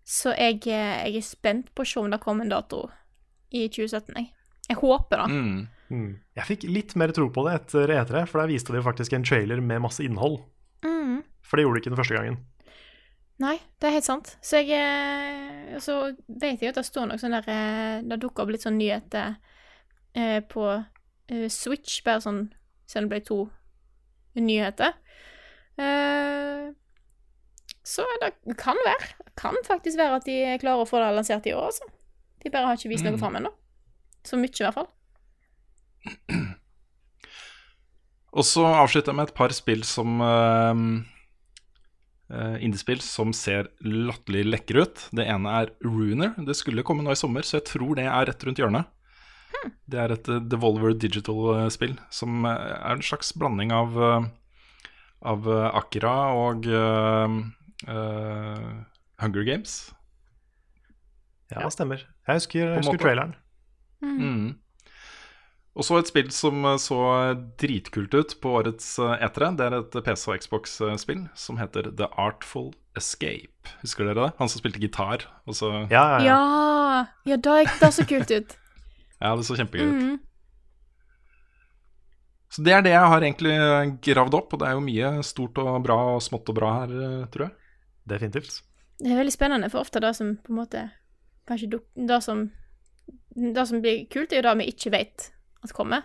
Så jeg, eh, jeg er spent på å se om det kommer en dato i 2017, jeg. Jeg håper det. Mm. Mm. Jeg fikk litt mer tro på det etter E3, for der viste de faktisk en trailer med masse innhold. Mm. For det gjorde de ikke den første gangen. Nei, det er helt sant. Så jeg eh, så vet jeg at det står noe sånn der eh, Det dukker opp litt sånn nyheter eh, på eh, Switch, bare sånn siden det ble to nyheter. Eh, så det kan være. Kan faktisk være at de klarer å få det lansert i år, altså. De bare har ikke vist noe Mm. fram ennå. Så mye, i hvert fall. Og så avslutter jeg med et par spill som uh, Indiespill som ser latterlig lekre ut. Det ene er Runer. Det skulle komme nå i sommer, så jeg tror det er rett rundt hjørnet. Det er et eh, Devolver Digital-spill som eh, er en slags blanding av, av Akira og uh, uh, Hunger Games. Ja, det stemmer. Jeg husker, jeg husker traileren. Mm. Og så et spill som eh, så dritkult ut på årets eh, E3. Det er et PC- og Xbox-spill som heter The Artful Escape. Husker dere det? Han som spilte gitar. Og så, ja. Ja, ja, ja. Ja! Det det så kult ut. <laughs> ja, det så kjempegøy ut. Mm. Så det er det jeg har egentlig gravd opp, og det er jo mye stort og bra og smått og bra her, eh, tror jeg. Definitivt. Det er veldig spennende, for ofte det som på en måte Kanskje det som Det som blir kult, er jo det vi ikke vet at kommer.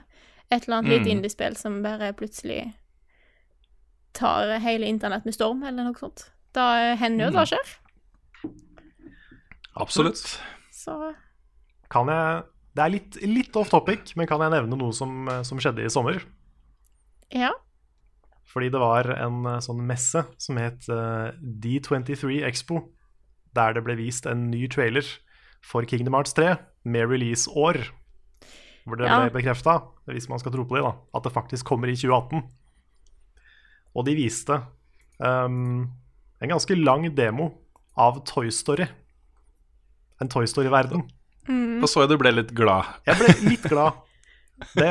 Et eller annet lite Mm. indiespill som bare plutselig tar hele internett med storm, eller noe sånt. Da hender jo det skjer. Absolutt. Så Kan jeg Det er litt, litt off topic, men kan jeg nevne noe som, som skjedde i sommer? ja. Fordi det var en eh, sånn messe som het uh, D23 Expo, der det ble vist en ny trailer for Kingdom Hearts 3 med release-år. Hvor det Ja. ble bekrefta, hvis man skal tro på det, da, at det faktisk kommer i 2018. Og de viste um, en ganske lang demo av Toy Story. En Toy Story-verden. Da så jeg du ble litt glad. Jeg ble <laughs> litt glad. Det,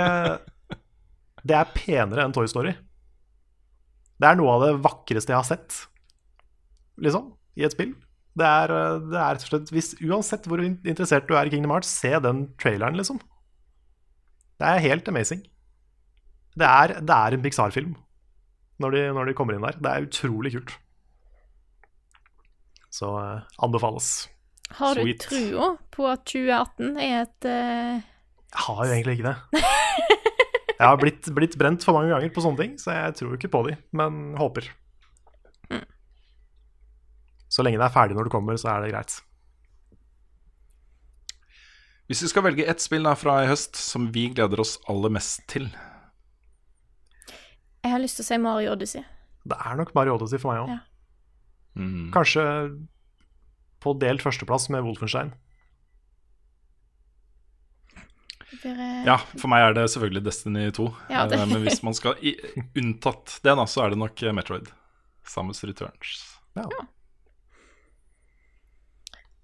det er penere enn Toy Story. Det er noe av det vakreste jeg har sett, liksom, i et spill. Det er, eh, det er rett og slett Uansett hvor interessert du er i Kingdom Hearts, se den traileren, liksom. Det er helt amazing. Det er, det er en Pixar-film når når de kommer inn der. Det er utrolig kult. Så uh, anbefales. Har du Sweet. trua på at 2018 er et uh... Jeg har jo egentlig ikke det. <laughs> Jeg har blitt, blitt brent for mange ganger på sånne ting, så jeg tror ikke på de, men håper. Så lenge det er ferdig når det kommer, så er det greit. Hvis vi skal velge ett spill da fra i høst som vi gleder oss aller mest til Jeg har lyst til å si Mario Odyssey. Det er nok Mario Odyssey for meg òg. Ja. mm. Kanskje på delt førsteplass med Wolfenstein. Eh, Ja, for meg er det selvfølgelig Destiny 2. Ja, det- Eh, Men hvis man skal i, unntatt det, da, så er det nok Metroid. Samus Returns. Ja.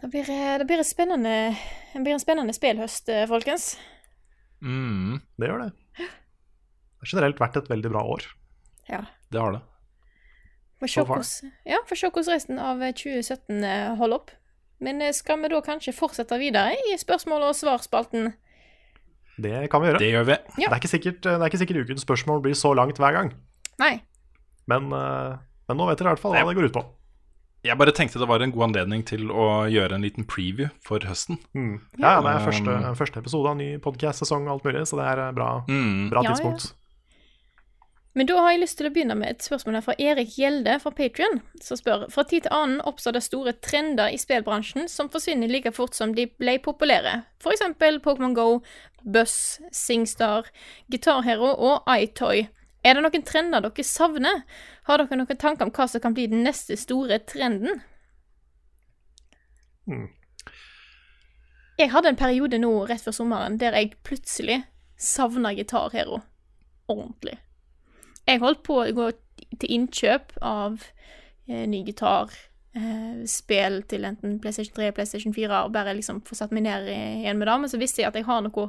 Det blir, eh, det blir, spennende, det blir en spennende spillhøst, eh, folkens. Mm, Det gjør det. Det har generelt vært et veldig bra år. Ja. det har det. Får se hvordan ja, får se hvordan resten av eh, 2017 eh, holder opp. Men skal vi da kanskje fortsette videre i spørsmål- og svarspalten? Det kan vi gjøre. Det gjør vi. Ja. Det, er ikke sikkert, det er ikke sikkert ukens spørsmål blir så langt hver gang, Nei. men, men nå vet dere i hvert fall hva det går ut på. Jeg bare tenkte det var en god anledning til å gjøre en liten preview for høsten. Mm. Ja, det er Um, første, første episode av ny podcast-sesong og alt mulig, så det er eh, bra, Mm. bra Ja, tidspunkt. Men da har jeg lyst til å begynne med et spørsmål her fra Erik Gjelde fra Patrion, som spør Fra tid til annen oppstår det store trender i spillbransjen som forsvinner like fort som de ble populære. For eksempel Pokémon Go, Buzz, Singstar, Guitar Hero og iToy. Er det noen trender dere savner? Har dere noen tanker om hva som kan bli den neste store trenden? Mm. Jeg hadde en periode nå rett før sommeren der jeg plutselig savna gitarhero. Ordentlig. Jeg holdt på å gå til innkjøp av eh, ny gitar, eh, spill til enten PlayStation 3 og PlayStation 4, og bare liksom få satt meg ned igjen med det. Men så visste jeg at jeg har noe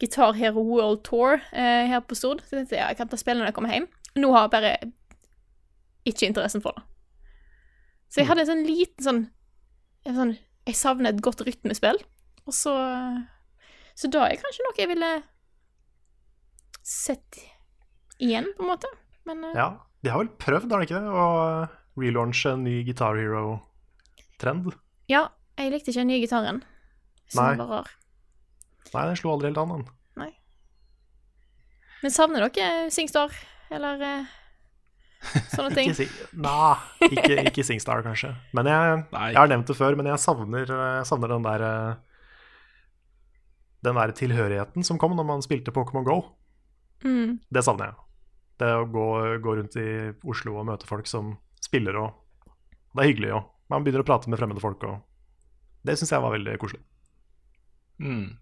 Guitar Hero World Tour eh, her på Stord. Så jeg tenkte ja, jeg kan ta spillet når jeg kommer hjem. Nå har jeg bare ikke interessen for det. Så jeg hadde en sånn liten sånn en sånn Jeg savner et godt rytmespill. Og så Så da er kanskje noe jeg ville sett igjen, på en måte. Men eh, Ja, de har vel prøvd, har de ikke det, å relaunche en ny Guitar Hero-trend? ja, jeg likte ikke den nye gitaren. Synes Nei. var rar. Nei, den slo aldri helt an, den. Men savner dere Singstar, eller eh, sånne <laughs> ting? Ikke, si Nei, ikke, ikke Singstar, kanskje. Men jeg, jeg har nevnt det før, men jeg savner, jeg savner den der eh, Den der tilhørigheten som kom når man spilte Pokémon Go. Mm. Det savner jeg. Det å gå, gå rundt i Oslo og møte folk som spiller og Det er hyggelig, jo. man begynner å prate med fremmede folk, og det syns jeg var veldig koselig. Mm.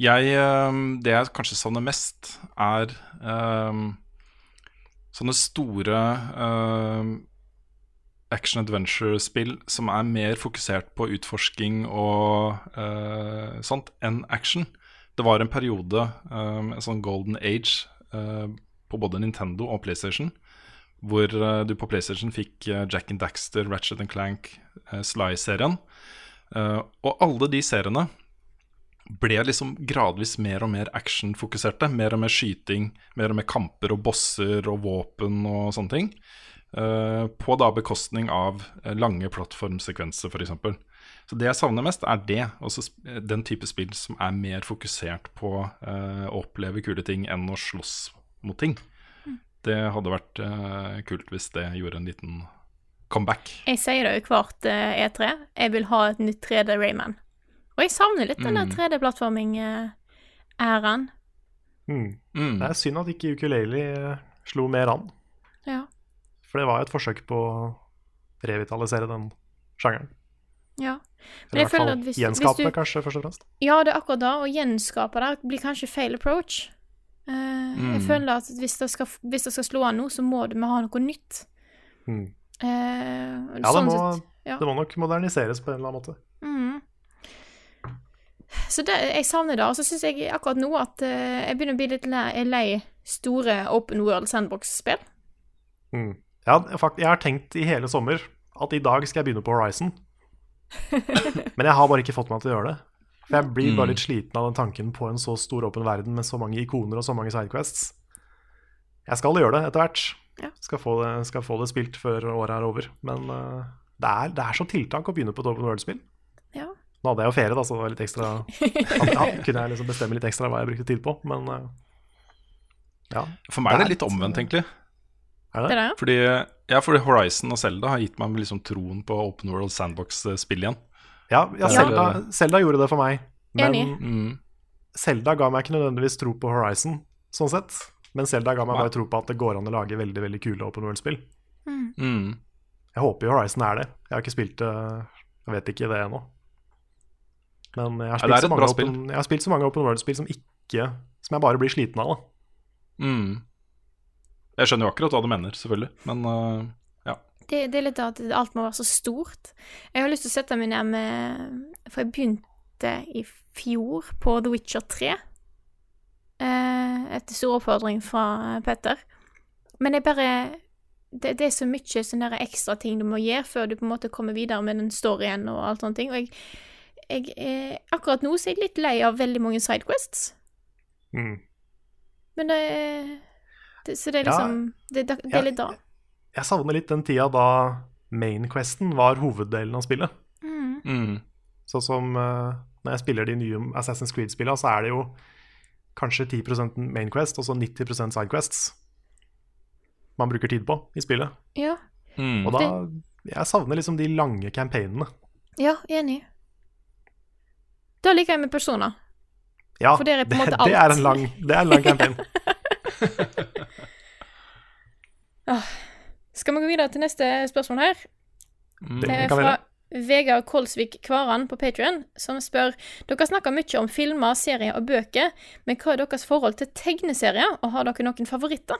Jeg, eh, det jeg kanskje savner mest, er eh, sånne store eh, action adventure-spill som er mer fokusert på utforsking og uh, sånt enn action. Det var en periode, eh, en sånn golden age, uh, på både Nintendo og PlayStation, hvor uh, du på PlayStation fikk Jack and Daxter, Ratchet and Clank, Sly-serien. Og alle de seriene ble liksom gradvis mer og mer actionfokuserte. Mer og mer skyting, mer og mer kamper og bosser og våpen og sånne ting. Eh, på da bekostning av eh, lange plattformsekvenser, f.eks. Så det jeg savner mest, er det. Også eh, den type spill som er mer fokusert på å oppleve kule ting enn å slåss mot ting. Det hadde vært kult hvis det gjorde en liten comeback. Jeg sier det jo hvert eh, E3. Jeg vil ha et nytt 3D Rayman. Og jeg savner litt den der Mm. 3D-plattforming-æraen. Mm. Mm. Det er synd at ikke ukulele eh, slo mer an, Ja. for det var jo et forsøk på å revitalisere den sjangeren. ja. Men jeg føler at hvis, hvis du kanskje, først og fremst. Ja, det er akkurat det. Å gjenskape det blir kanskje feil approach. Eh, Jeg Mm. føler at hvis det, skal, hvis det skal slå an nå, så må vi ha noe nytt. Mm. Uh, Ja, det sånn må, sett, ja. det må nok moderniseres på en eller annen måte. Mhm. Så det, jeg savner det. Og så syns jeg akkurat nå at uh, jeg begynner å bli litt lei, lei store open world sandbox-spill. Mm. Ja, faktisk. jeg har tenkt i hele sommer at i dag skal jeg begynne på Horizon. <laughs> Men jeg har bare ikke fått meg til å gjøre det. For jeg blir bare litt sliten av den tanken på en så stor åpen verden med så mange ikoner og så mange sidequests. Jeg skal gjøre det etter hvert. Ja. Skal, få det, skal få det spilt før året er over. Men uh, det, er, det er så tiltak å begynne på et open world-spill. Ja. Nå hadde jeg jo ferie, da, så det var litt ekstra <laughs> ja, Kunne jeg liksom bestemme litt ekstra hva jeg brukte tid på, men eh, ja. For meg er det litt omvendt, egentlig. Er Det det? er det, Fordi, ja, fordi Horizon og Zelda har gitt meg liksom troen på Open World Sandbox-spill igjen. Ja, ja. Zelda, Zelda gjorde det for meg. Men Enig. Mm. Zelda ga meg ikke nødvendigvis tro på Horizon, sånn sett. Men Zelda ga meg bare tro på at det går an å lage veldig veldig kule open world-spill. Mm. Jeg håper jo Horizon er det. Jeg har ikke spilt det Jeg vet ikke det ennå. Men jeg har spilt, er så mange open, jeg har spilt så mange open world-spill som ikke Som jeg bare blir sliten av. da Mm. Jeg skjønner jo akkurat hva du mener, selvfølgelig. Men uh, ja. det, det er litt at alt må være så stort. Jeg har lyst til å sette meg ned med For jeg begynte i fjor på The Witcher 3. Eh, etter stor oppfordring fra Petter. Men det er bare det, det er så mye sånne ekstra ting du må gjøre før du på en måte kommer videre med den storyen og alt sånne ting. Og jeg, jeg er, akkurat nå så er jeg litt lei av veldig mange sidequests. Mm. Men det, det Så det er liksom det, det, det er litt da. Jeg savner litt den tida da main-questen var hoveddelen av spillet. Mm. Mm. Sånn som eh, når jeg spiller de nye Assassin's Creed-spillene, så er det jo kanskje 10 mainquest og så 90% sidequests man bruker tid på i spillet. Ja. Mm. Og da Jeg savner liksom de lange campaignene. Ja, enig. Da liker jeg med personer. Ja, For det er på en måte alt. det er en lang, det er en lang campaign. <laughs> <laughs> Skal vi gå videre til neste spørsmål her? Det Det er fra. Vegard Kolsvik Kvaran på Patrion, som spør Dere snakker mye om filmer, serier og bøker, men hva er deres forhold til tegneserier, og har dere noen favoritter?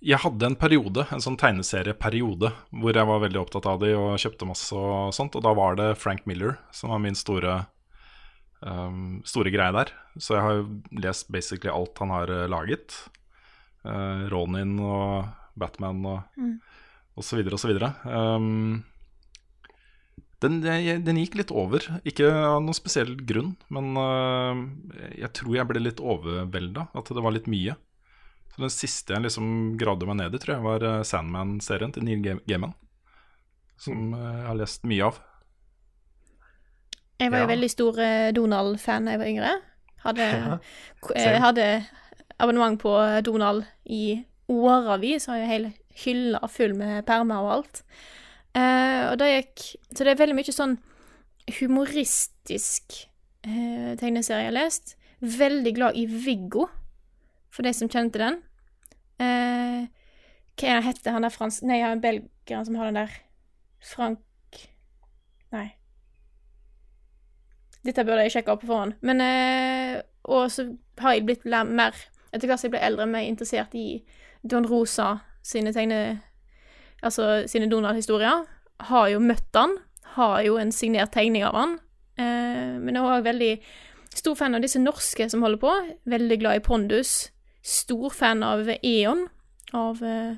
Jeg hadde en periode, en sånn tegneserieperiode, hvor jeg var veldig opptatt av de og kjøpte masse og sånt. Og da var det Frank Miller som var min store, um, store greie der. Så jeg har lest basically alt han har eh, laget. Uh, Ronin og Batman og og så videre og så videre. Um, den, den gikk litt over. Ikke av noen spesiell grunn, men uh, jeg tror jeg ble litt overvelda. At det var litt mye. Så Den siste jeg liksom gravde meg ned i, tror jeg var øh, Sandman-serien til Neil Gaiman. Som øh, jeg har lest mye av. Jeg var jo Ja. veldig stor eh, Donald-fan da jeg var yngre. Hadde, <laughs> Ja, eh, hadde abonnement på Donald i årevis. Har jo hele hylla full med permer og alt. Uh, og det gikk Så det er veldig mye sånn humoristisk uh, tegneserie jeg har lest. Veldig glad i Viggo, for de som kjente den. Eh, hva er det heter, han der fransk... Nei, han belgieren som har den der Frank Nei. Dette burde jeg sjekke opp på forhånd. Men eh, Og så har jeg blitt mer Etter hvert som jeg ble eldre, mer interessert i Don Rosa sine tegne... Altså sine Donald-historier. Har jo møtt han. Har jo en signert tegning av han. Eh, men jeg er òg veldig stor fan av disse norske som holder på. Veldig glad i Pondus. Stor fan av Eon. Av eh,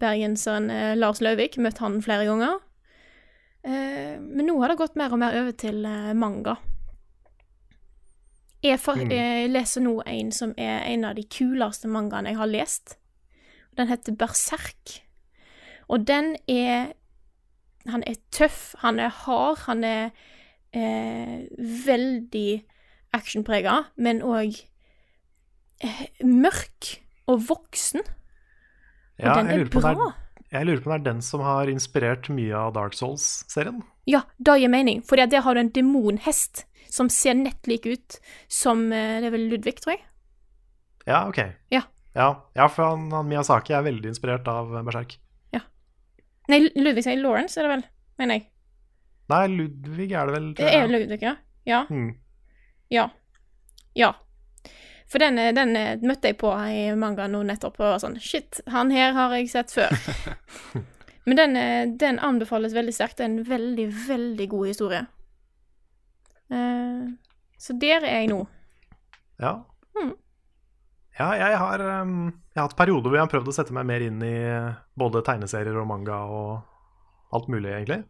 bergenseren eh, Lars Løvik. Møtt han flere ganger. Eh, men nå har det gått mer og mer over til manga. Jeg, for, Mm. jeg leser nå en som er en av de kuleste mangaene jeg har lest. Den heter Berserk. Og den er Han er tøff, han er hard, han er eh, veldig actionprega, men òg mørk og voksen. Og Ja, den er bra. er, jeg lurer på om det er den som har inspirert mye av Dark Souls-serien. Ja, det gir mening, for der har du en demonhest som ser nett lik ut som eh, Det er vel Ludvig, tror jeg. Ja, ok. Ja. Ja, ja for han, han Miyazaki er veldig inspirert av Berserk. Nei, Ludvig sier Lawrence, er det vel, mener jeg. Nei, Ludvig er det vel, Det er. Ludvig, ja. Ja. Hmm. Ja. Ja. For den, eh, den eh, møtte jeg på i manga nå nettopp, og var sånn Shit, han her har jeg sett før. <laughs> Men den, eh, den anbefales veldig sterkt. Det er en veldig, veldig god historie. Uh, så der er jeg nå. Ja. Hmm. Ja, jeg har, um, jeg har hatt perioder hvor jeg har prøvd å sette meg mer inn i både tegneserier og manga og alt mulig, egentlig.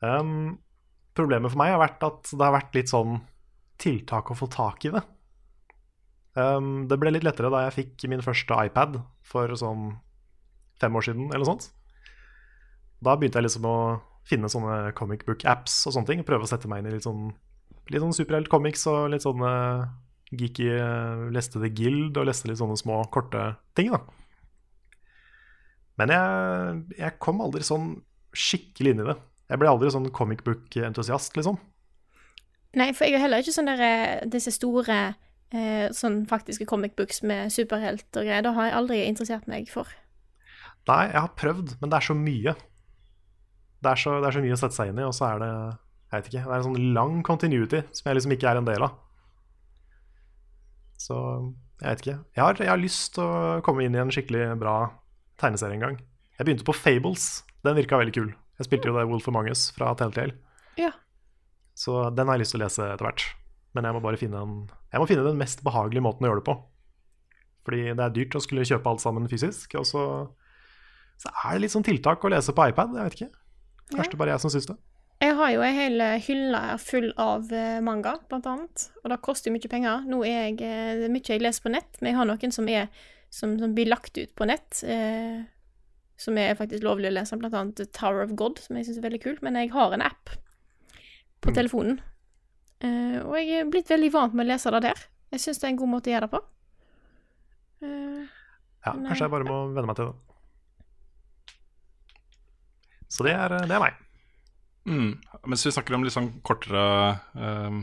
Um, problemet for meg har vært at det har vært litt sånn tiltak å få tak i det. Um, det ble litt lettere da jeg fikk min første iPad for sånn fem år siden, eller noe sånt. Da begynte jeg liksom å finne sånne comic book-apps og sånne ting. Prøve å sette meg inn i litt sånn, litt sånn superhelt-comics og litt sånne geeky eh, Leste The Guild og leste litt sånne små, korte ting, da. Men jeg, jeg kom aldri sånn skikkelig inn i det. Jeg ble aldri sånn comic book-entusiast, liksom. Nei, for jeg er heller ikke sånn der eh, disse store eh, sånn faktiske comic books med superhelt og greier. Det har jeg aldri interessert meg for. Nei, jeg har prøvd, men det er så mye. Det er så, det er så mye å sette seg inn i, og så er det Jeg vet ikke. Det er en sånn lang continuity som jeg liksom ikke er en del av. Så jeg vet ikke. Jeg har, jeg har lyst til å komme inn i en skikkelig bra tegneserie en gang. Jeg begynte på Fables. Den virka veldig kul. Jeg spilte jo det Wolf of Us fra TLTL. Ja. Så den har jeg lyst til å lese etter hvert. Men jeg må bare finne, en, jeg må finne den mest behagelige måten å gjøre det på. Fordi det er dyrt å skulle kjøpe alt sammen fysisk. Og så, så er det litt sånn tiltak å lese på iPad. Jeg vet ikke. Kanskje det bare er jeg som syns det. Jeg har jo ei hel eh, hylle full av eh, manga, blant annet. Og det koster mye penger. Nå er jeg eh, Det er mye jeg leser på nett, men jeg har noen som er som, som blir lagt ut på nett. Eh, som er faktisk lovlig å lese, blant annet Tower of God, som jeg syns er veldig kult. Men jeg har en app på Mm. telefonen. Eh, og jeg er blitt veldig vant med å lese det der. Jeg syns det er en god måte å gjøre det på. Uh, Ja, Nei. kanskje jeg bare må venne meg til det. Så det er, det er meg. Mm. Mens vi snakker om litt sånn kortere uh,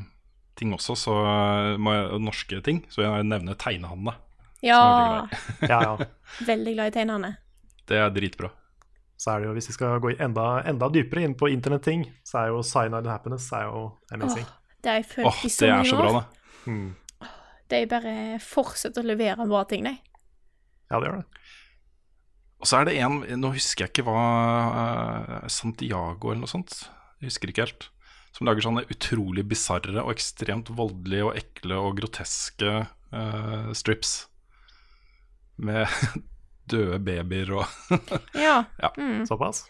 ting også, så eh, må jeg, norske ting, så jeg nevne Tegnehanne. <laughs> ja, Ja, ja. veldig glad i tegnehandene. Det er dritbra. Så er det jo, hvis vi skal gå enda, enda dypere inn på internetting, så er jo Cyanide the Happiness er jo amazing. Det har jeg følt Åh, i så det er så bra, år. det. Mm. De bare fortsetter å levere bra ting, de. Ja, det gjør det. Og så er det en Nå husker jeg ikke hva eh, Santiago eller noe sånt. Jeg husker ikke helt. Som lager sånne utrolig bisarre og ekstremt voldelige og ekle og groteske uh, strips. Med <laughs> døde babyer og Ja. <laughs> Såpass.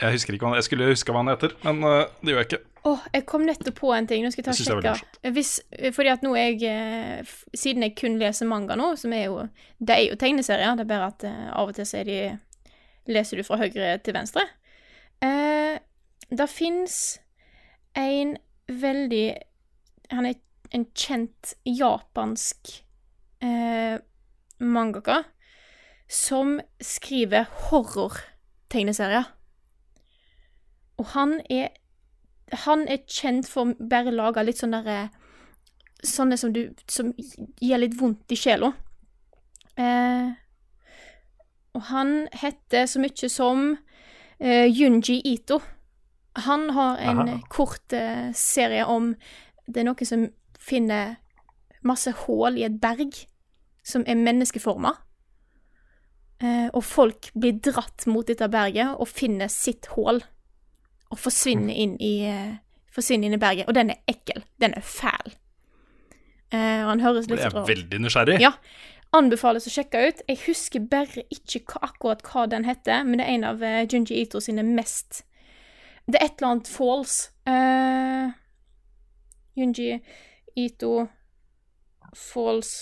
Jeg husker ikke hva han, jeg skulle huske hva han heter, men eh, det gjør jeg ikke. Åh, jeg kom nettopp på en ting. Nå skal jeg ta og sjekke. Hvis, fordi at nå jeg eh, Siden jeg kun leser manga nå, som er jo Det er jo tegneserier, det er bare at eh, av og til så er de Leser du fra høyre til venstre. Eh, det fins en veldig Han er en kjent japansk eh, mangaka som skriver horror-tegneserier. Og han er han er kjent for å bare lage litt sånne derre Sånne som du Som gir litt vondt i sjela. Eh, og han heter så mye som eh, Junji Ito. Han har en Aha. kort eh, serie om Det er noen som finner masse hull i et berg som er menneskeforma. Eh, og folk blir dratt mot dette berget og finner sitt hull og forsvinner inn i eh, Forsvinner inn i berget. Og den er ekkel. Den er fæl. Eh, og han høres litt Jeg er veldig nysgjerrig. Ja. Anbefales å sjekke ut. Jeg husker bare ikke akkurat hva den heter, men det er en av uh, Junji Ito sine mest Det er et eller annet Falls. Uh, Junji Ito Falls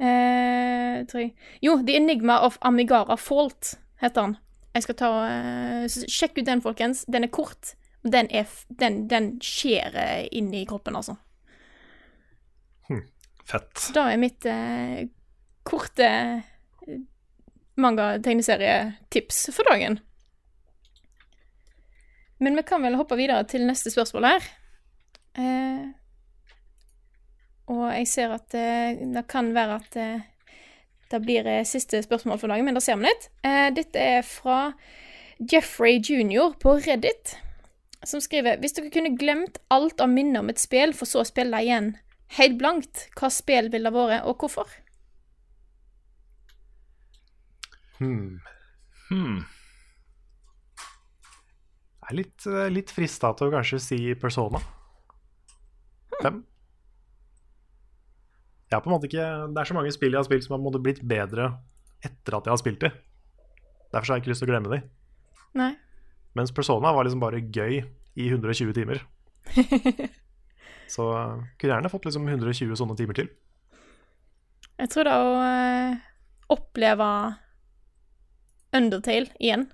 eh, tror jeg Jo, The Enigma of Amigara Fault heter han. Jeg skal ta eh, så Sjekk ut den, folkens. Den er kort. og Den, er, den, den skjærer inn i kroppen, altså. Fett. Så da er mitt eh, korte eh, manga-tegneserietips for dagen. Men vi kan vel hoppe videre til neste spørsmål her. Eh, og jeg ser at eh, det kan være at eh, det blir eh, siste spørsmål for dagen, men da ser vi litt. Eh, dette er fra Jeffrey jr. på Reddit, som skriver Hvis dere kunne glemt alt av minner om et spill, for så å spille igjen helt blankt, hva spill ville det vært, og hvorfor? Hmm. Hmm. Jeg er litt, eh, litt frista til å kanskje si Persona 5. Jeg har på en måte ikke Det er så mange spill jeg har spilt som har måte blitt bedre etter at jeg har spilt de. Derfor har jeg ikke lyst til å glemme de. Nei. Mens Persona var liksom bare gøy i 120 timer. <laughs> Så eh, kunne gjerne fått liksom 120 sånne timer til. Jeg tror det å eh, oppleve Undertale igjen.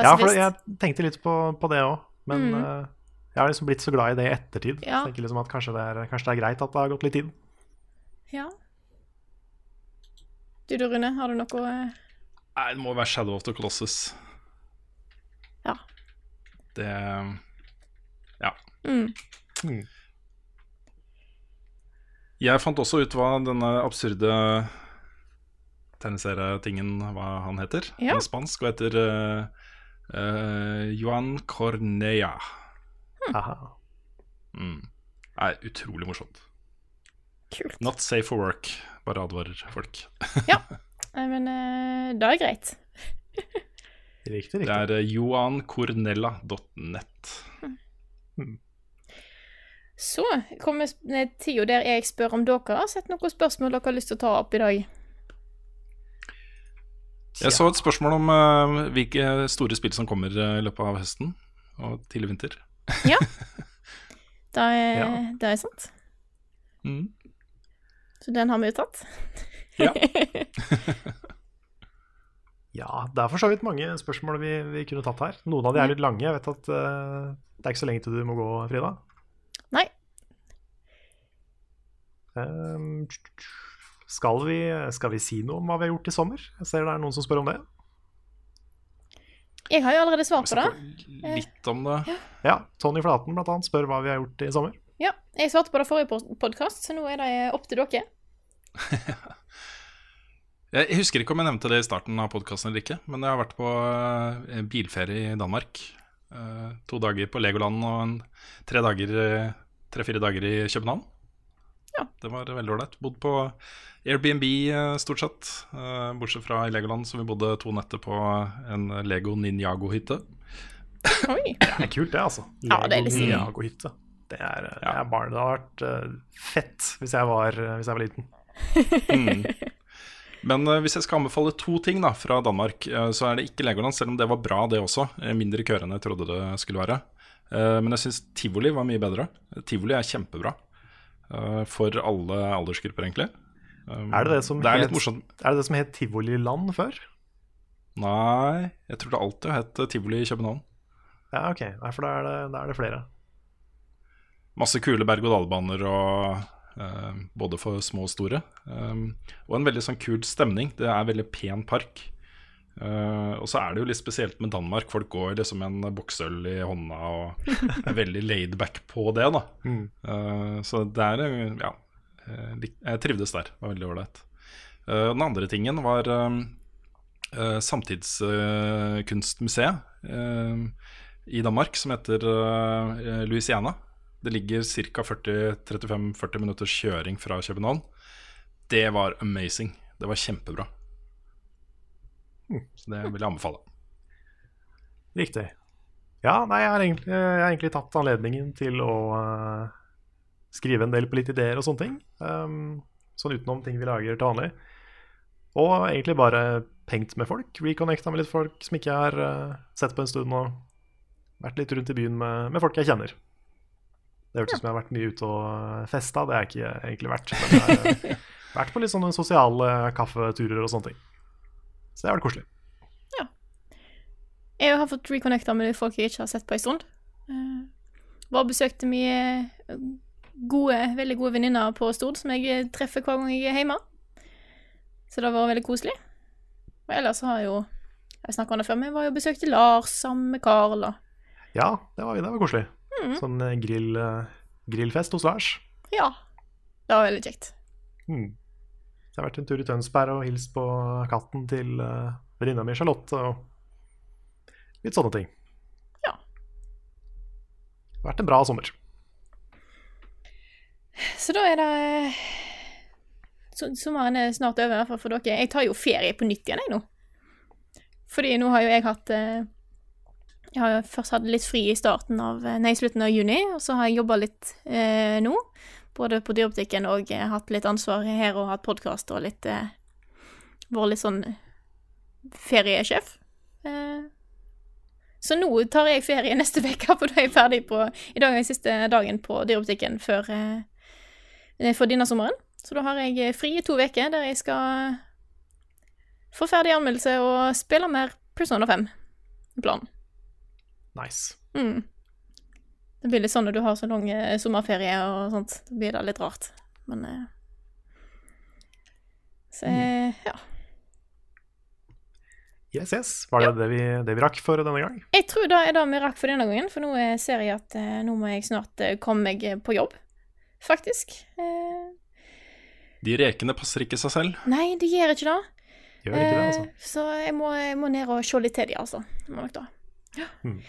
Ja, for jeg tenkte litt på, på det òg, men Mm. eh, jeg har liksom blitt så glad i det i ettertid. Ja. Så jeg tenker liksom at kanskje det, er, kanskje det er greit at det har gått litt tid. Ja. Du da, Rune, har du noe eh, Nei, det må være Shadow of the Colossus. Ja. Det Ja. mm. Mm. Jeg fant også ut hva denne absurde tegneserietingen Hva han heter. Ja. Han er spansk og heter uh, uh, Joan Cornea. Hm. Mm. Er utrolig morsomt. Kult. Not safe for work, bare advarer folk. ja, <laughs> men uh, det er greit. Riktig, riktig. Det er uh, joancornella.net. Så kommer tida der jeg spør om dere har sett noen spørsmål dere har lyst til å ta opp i dag. Jeg så et spørsmål om uh, hvilke store spill som kommer eh, i løpet av høsten og tidlig vinter. <laughs> Det er, Ja. det er sant. Mm. Så den har vi jo tatt. Ja. <laughs> Ja, det er for så vidt mange spørsmål vi, vi kunne tatt her. Noen av de er litt lange. Jeg vet at uh, det er ikke så lenge til du må gå, Frida. Nei. Um, skal, vi, skal vi si noe om hva vi har gjort i sommer? Jeg ser det er noen som spør om det. Jeg har jo allerede svart på det. Litt om det. Ja, Tony Flaten blant annet spør hva vi har gjort i sommer. Ja, jeg svarte på det forrige podkast, så nå er det opp til dere. <laughs> Jeg husker ikke om jeg nevnte det i starten av podkasten eller ikke, men jeg har vært på eh, bilferie i Danmark. Eh, to dager på Legoland og en tre dager eh, tre-fire dager i København. Ja. Det var veldig ålreit. Bodd på Airbnb eh, stort sett, eh, bortsett fra i Legoland, så vi bodde to netter på en Lego Ninjago-hytte. Oi. Det er kult, det, altså. Ja, det er litt. Ninjago-hytte. Det er, det Ja. er barnet, Det hadde vært eh, fett hvis jeg var, hvis jeg var liten. Mm. Men eh, hvis jeg skal anbefale to ting da fra Danmark, eh, så er det ikke Legoland, selv om det var bra, det også. Eh, Mindre køer enn jeg trodde det skulle være. Men jeg syns tivoli var mye bedre. Tivoli er kjempebra. For alle aldersgrupper, egentlig. Um, Er det det som Det er het-. Er det det som het Tivoliland før? Nei, jeg tror det alltid har hett tivoli i København. Ja, ok. Nei, for da er det, da er det flere. Masse kule berg-og-dal-baner og både for små og store. Um, og en veldig sånn kul stemning. Det er en veldig pen park. Eh, og så er det jo litt spesielt med Danmark. Folk går liksom med en boksøl i hånda og er veldig laid back på det, da. <laughs> Mm. Eh, så det er eh, Ja. eh, jeg trivdes der. Det var veldig ålreit. Eh, den andre tingen var eh, Samtidskunstmuseet eh, i Danmark, som heter eh, Louisiana. Det ligger ca. 35-40 minutters kjøring fra København. Det var amazing. Det var kjempebra. Så det vil jeg anbefale. Riktig. Ja, nei, jeg har egentlig, jeg har egentlig tatt anledningen til å uh, skrive en del på litt ideer og sånne ting. Um, sånn utenom ting vi lager til vanlig. Og egentlig bare pengt med folk. Reconnecta med litt folk som ikke jeg har uh, sett på en stund. Og vært litt rundt i byen med, med folk jeg kjenner. Det hørtes ut som jeg har vært mye ute og eh, festa. Det har jeg ikke egentlig vært. Men jeg har eh, <laughs> vært på litt sånne sosiale kaffeturer og sånne ting. Så det har vært koselig. Ja. Jeg har fått reconnecta med folk jeg ikke har sett på en stund. Var og besøkte mye eh, gode, veldig gode venninner på Stord som jeg treffer hver gang jeg er hjemme. Så det var veldig koselig. Og ellers har jeg jo Jeg snakka om det før, men jeg var jo besøkte Lars sammen med Karl. Ja, det var, det var koselig. Mm. Sånn eh, grill, eh, grillfest hos Lars. ja, det var veldig kjekt. Mm. Jeg har vært en tur i Tønsberg og hilst på katten til uh, venninna mi Charlotte. Og litt sånne ting. Ja. Det har vært en bra sommer. Så da er det så, Sommeren er snart over, i hvert fall for dere. Jeg tar jo ferie på nytt igjen, jeg nå. Fordi nå har jo jeg hatt eh, Jeg har først hatt litt fri i starten av eh, Nei, slutten av juni, og så har jeg jobba litt eh, nå. Både på dyrebutikken og eh, hatt litt ansvar her og hatt podkast og litt eh, Vært litt sånn feriesjef. Eh, så nå tar jeg ferie neste <laughs> uke, for da er jeg ferdig på I dag er siste dagen på dyrebutikken før eh, for denne sommeren. Så da har jeg fri i to uker der jeg skal få ferdig anmeldelse og spille mer Persona 5. Plan. Nice. Mm. Det blir litt sånn når du har så lang eh, sommerferie og sånt. Da blir det litt rart. Men eh, Så mm. ja. Yes, yes. Var det det, vi, det vi rakk for denne gang? Jeg tror det er det vi rakk for denne gangen, for nå eh, ser jeg at eh, nå må jeg snart eh, komme meg på jobb. Faktisk. Eh, De rekene passer ikke seg selv. nei, de gjør ikke det. Gjør ikke det, altså. Eh, Så jeg må, jeg må ned og se litt til de, altså. Må nok da. Ja. Mm.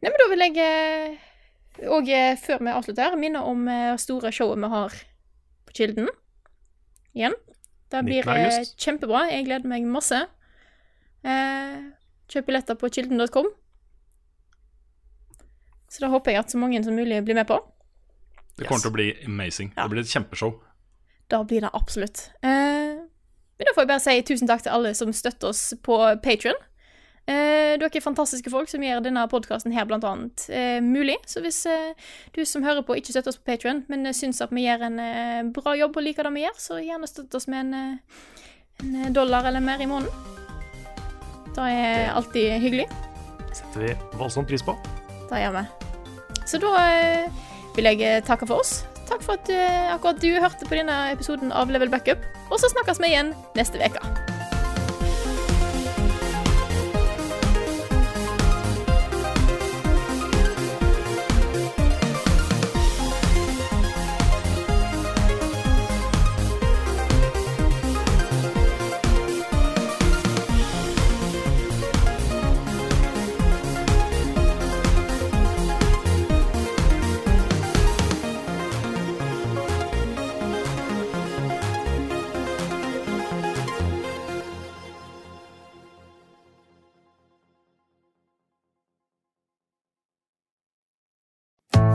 Nei, men da vil jeg eh, Og eh, før vi avslutter minne om eh, store showet vi har på Kilden. Igjen. Det blir 19. august. kjempebra. Jeg gleder meg masse. Eh, kjøp billetter på kilden.com. Så da håper jeg at så mange som mulig blir med på. Det kommer til å bli amazing. Ja. Det blir et kjempeshow. Da blir det absolutt. Eh, men da får jeg bare si tusen takk til alle som støtter oss på Patrion. Eh, dere er fantastiske folk som gjør denne podkasten her blant annet eh, mulig. Så hvis eh, du som hører på ikke støtter oss på Patrion, men eh, syns at vi gjør en eh, bra jobb og liker det vi gjør, så gjerne støtt oss med en, eh, en dollar eller mer i måneden. Det er alltid hyggelig. setter vi voldsomt pris på. Det gjør vi. Så da eh, vil jeg eh, takke for oss. Takk for at eh, akkurat du hørte på denne episoden av Level Backup. Og så snakkes vi igjen neste uke.